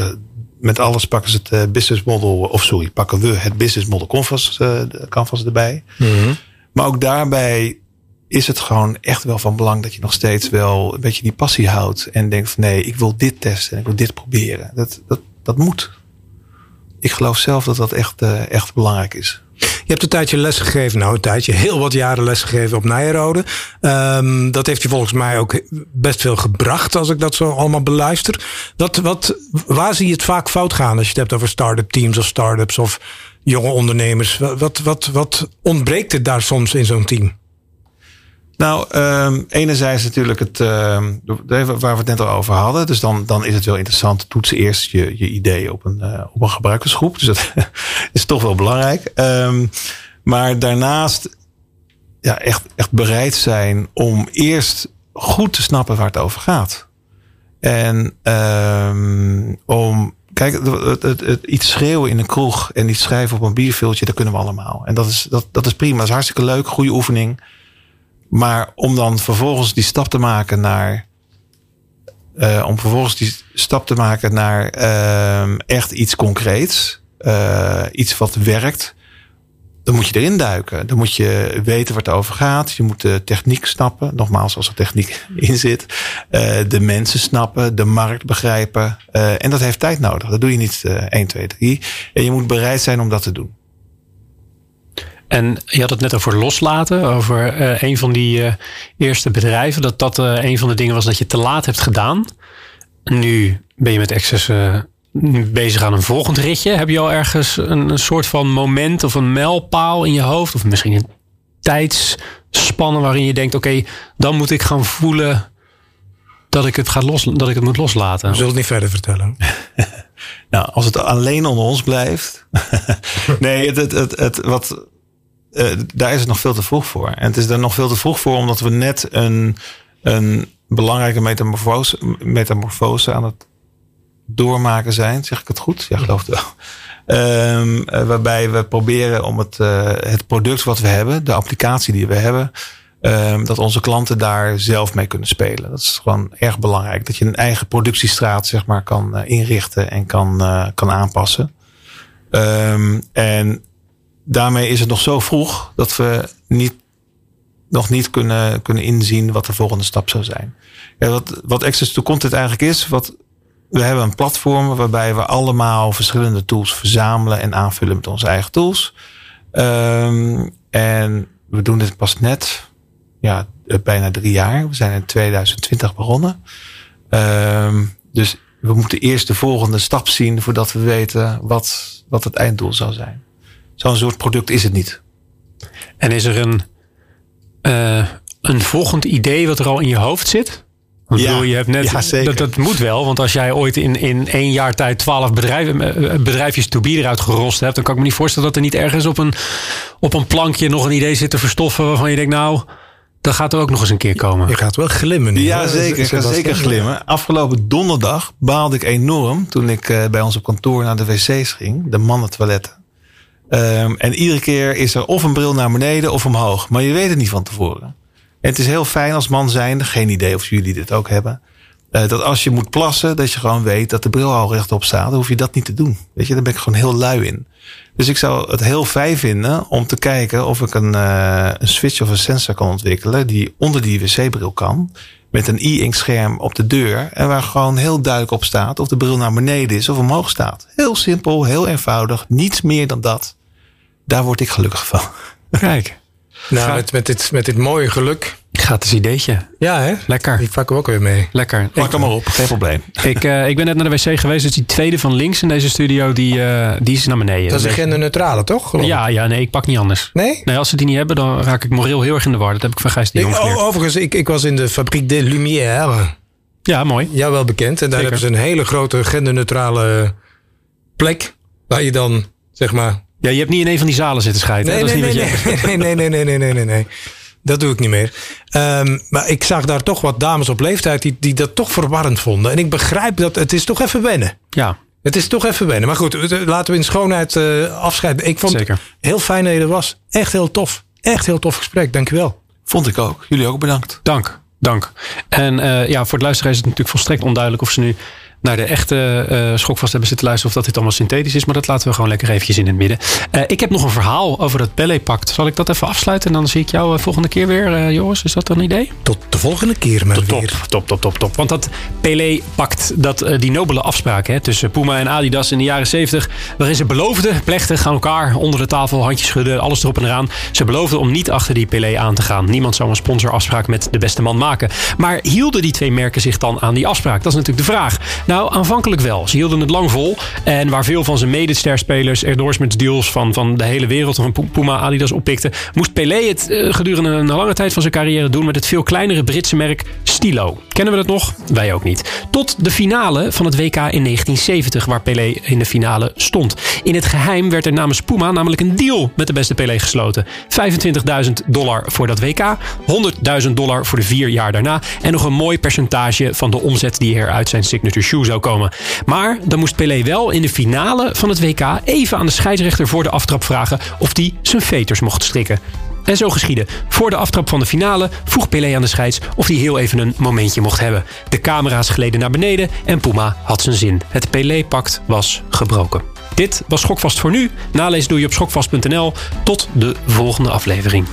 Speaker 3: met alles pakken ze het business model, of sorry, pakken we het business model canvas, uh, canvas erbij.
Speaker 2: Mm -hmm.
Speaker 3: Maar ook daarbij is het gewoon echt wel van belang dat je nog steeds wel een beetje die passie houdt. En denkt van nee, ik wil dit testen en ik wil dit proberen. Dat, dat, dat moet. ik geloof zelf dat dat echt, echt belangrijk is.
Speaker 2: Je hebt een tijdje lesgegeven, nou een tijdje, heel wat jaren lesgegeven op Nijrode. Um, dat heeft je volgens mij ook best veel gebracht als ik dat zo allemaal beluister. Wat, wat, waar zie je het vaak fout gaan als je het hebt over start-up teams of start-ups of jonge ondernemers? Wat, wat, wat ontbreekt er daar soms in zo'n team?
Speaker 3: Nou, um, enerzijds natuurlijk het, uh, waar we het net al over hadden. Dus dan, dan is het wel interessant. Toetsen eerst je, je idee op een, uh, op een gebruikersgroep. Dus dat is toch wel belangrijk. Um, maar daarnaast ja, echt, echt bereid zijn om eerst goed te snappen waar het over gaat. En om Kijk, het, het, het, iets schreeuwen in een kroeg en iets schrijven op een bierviltje, dat kunnen we allemaal. En dat is, dat, dat is prima. Dat is hartstikke leuk, goede oefening. Maar om dan vervolgens die stap te maken naar. Uh, om vervolgens die stap te maken naar uh, echt iets concreets. Uh, iets wat werkt. Dan moet je erin duiken. Dan moet je weten waar het over gaat. Je moet de techniek snappen. Nogmaals, als er techniek in zit. de mensen snappen. De markt begrijpen. en dat heeft tijd nodig. Dat doe je niet 1, 2, 3. En je moet bereid zijn om dat te doen.
Speaker 1: En je had het net over loslaten, over uh, een van die uh, eerste bedrijven. Dat dat uh, een van de dingen was dat je te laat hebt gedaan. Nu ben je met Access bezig aan een volgend ritje. Heb je al ergens een, een, soort van moment of een mijlpaal in je hoofd? Of misschien een tijdsspanne waarin je denkt: oké, okay, dan moet ik gaan voelen dat ik het, ga los, dat ik het moet loslaten.
Speaker 2: We zullen het niet verder vertellen.
Speaker 3: nou, als het alleen onder ons blijft. nee, het, het, het, het, wat uh, daar is het nog veel te vroeg voor. En het is er nog veel te vroeg voor omdat we net een, een belangrijke metamorfose, metamorfose aan het doormaken zijn. Zeg ik het goed? Ja, geloof het wel. Um, waarbij we proberen om het, uh, het product wat we hebben, de applicatie die we hebben, um, dat onze klanten daar zelf mee kunnen spelen. Dat is gewoon erg belangrijk. Dat je een eigen productiestraat zeg maar, kan inrichten en kan, kan aanpassen. Um, en daarmee is het nog zo vroeg dat we niet, nog niet kunnen, kunnen inzien wat de volgende stap zou zijn. Ja, wat, wat Access to Content eigenlijk is, wat, we hebben een platform waarbij we allemaal verschillende tools verzamelen en aanvullen met onze eigen tools. Um, en we doen dit pas net, ja, bijna drie jaar. We zijn in 2020 begonnen. Um, dus we moeten eerst de volgende stap zien voordat we weten wat, wat het einddoel zou zijn. Zo'n soort product is het niet.
Speaker 1: En is er een, uh, een volgend idee wat er al in je hoofd zit? Want ja, je hebt net, ja, zeker. Dat, dat moet wel, want als jij ooit in, in één jaar tijd twaalf bedrijven, eh, bedrijfjes to be eruit gerost hebt, dan kan ik me niet voorstellen dat er niet ergens op een, op een plankje nog een idee zit te verstoffen waarvan je denkt, nou, dat gaat er ook nog eens een keer komen.
Speaker 2: Je gaat wel glimmen. Nu,
Speaker 3: ja, zeker. Ik ga zeker glimmen. Afgelopen donderdag baalde ik enorm toen ik bij ons op kantoor naar de wc's ging, de mannentoiletten. Um, en iedere keer is er of een bril naar beneden of omhoog. Maar je weet het niet van tevoren. En het is heel fijn als man zijnde, geen idee of jullie dit ook hebben. Uh, dat als je moet plassen, dat je gewoon weet dat de bril al rechtop staat. Dan hoef je dat niet te doen. Weet je, daar ben ik gewoon heel lui in. Dus ik zou het heel fijn vinden om te kijken of ik een, uh, een switch of een sensor kan ontwikkelen. Die onder die wc-bril kan. Met een e-ink scherm op de deur. En waar gewoon heel duidelijk op staat of de bril naar beneden is of omhoog staat. Heel simpel, heel eenvoudig. Niets meer dan dat. Daar word ik gelukkig van.
Speaker 1: Kijk.
Speaker 2: Nou, met, met, dit, met dit mooie geluk.
Speaker 1: Gratis ideetje.
Speaker 2: Ja, hè?
Speaker 1: Lekker.
Speaker 2: Die pakken we ook weer mee.
Speaker 1: Lekker.
Speaker 3: Pak hem maar op, geen probleem.
Speaker 1: Ik, uh, ik ben net naar de wc geweest. Dus die tweede van links in deze studio, die, uh, die is naar beneden.
Speaker 2: Dat is een genderneutrale, toch?
Speaker 1: Ja, ja, nee, ik pak niet anders.
Speaker 2: Nee?
Speaker 1: Nee, als ze die niet hebben, dan raak ik moreel heel erg in de war. Dat heb ik van Gijs de Jong
Speaker 2: geleerd. Overigens, ik, ik was in de Fabriek de Lumière.
Speaker 1: Ja, mooi.
Speaker 2: Ja, wel bekend. En daar Zeker. hebben ze een hele grote genderneutrale plek. Waar je dan, zeg maar,
Speaker 1: ja, je hebt niet in een van die zalen zitten scheiden.
Speaker 2: Nee,
Speaker 1: dat
Speaker 2: nee,
Speaker 1: is
Speaker 2: nee,
Speaker 1: niet
Speaker 2: nee, nee, nee, nee, nee, nee, nee, nee. Dat doe ik niet meer. Um, maar ik zag daar toch wat dames op leeftijd die, die dat toch verwarrend vonden. En ik begrijp dat het is toch even wennen.
Speaker 1: Ja.
Speaker 2: Het is toch even wennen. Maar goed, laten we in schoonheid uh, afscheiden. Ik vond
Speaker 1: Zeker.
Speaker 2: het heel fijn dat je er was. Echt heel tof. Echt heel tof gesprek. Dankjewel.
Speaker 3: Vond ik ook. Jullie ook bedankt.
Speaker 1: Dank. Dank. En uh, ja, voor het luisteren is het natuurlijk volstrekt onduidelijk of ze nu naar de echte uh, schokvast hebben zitten luisteren... of dat dit allemaal synthetisch is. Maar dat laten we gewoon lekker eventjes in het midden. Uh, ik heb nog een verhaal over dat Pelé-pact. Zal ik dat even afsluiten? En dan zie ik jou uh, volgende keer weer, Joris. Is dat een idee?
Speaker 2: Tot de volgende keer maar
Speaker 1: top,
Speaker 2: weer.
Speaker 1: Top, top, top, top. Want dat Pelé-pact, dat, die nobele afspraak hè, tussen Puma en Adidas in de jaren 70... waarin ze beloofden plechtig aan elkaar onder de tafel, handjes schudden, alles erop en eraan. Ze beloofden om niet achter die Pelé aan te gaan. Niemand zou een sponsorafspraak met de beste man maken. Maar hielden die twee merken zich dan aan die afspraak? Dat is natuurlijk de vraag. Nou, aanvankelijk wel. Ze hielden het lang vol. En waar veel van zijn medestersspelers endorsements deals van, van de hele wereld van Puma, Adidas oppikten, moest Pelé het uh, gedurende een lange tijd van zijn carrière doen met het veel kleinere Britse merk Stilo. Kennen we dat nog? Wij ook niet. Tot de finale van het WK in 1970, waar Pelé in de finale stond. In het geheim werd er namens Puma namelijk een deal met de beste Pelé gesloten. 25.000 dollar voor dat WK, 100.000 dollar voor de vier jaar daarna en nog een mooi percentage van de omzet die er uit zijn signature shoe zou komen. Maar dan moest Pelé wel in de finale van het WK even aan de scheidsrechter voor de aftrap vragen of die zijn veters mocht strikken. En zo geschiedde. Voor de aftrap van de finale vroeg Pelé aan de scheids of hij heel even een momentje mocht hebben. De camera's gleden naar beneden en Puma had zijn zin. Het Pelé-pact was gebroken. Dit was Schokvast voor nu. Nalees doe je op schokvast.nl. Tot de volgende aflevering.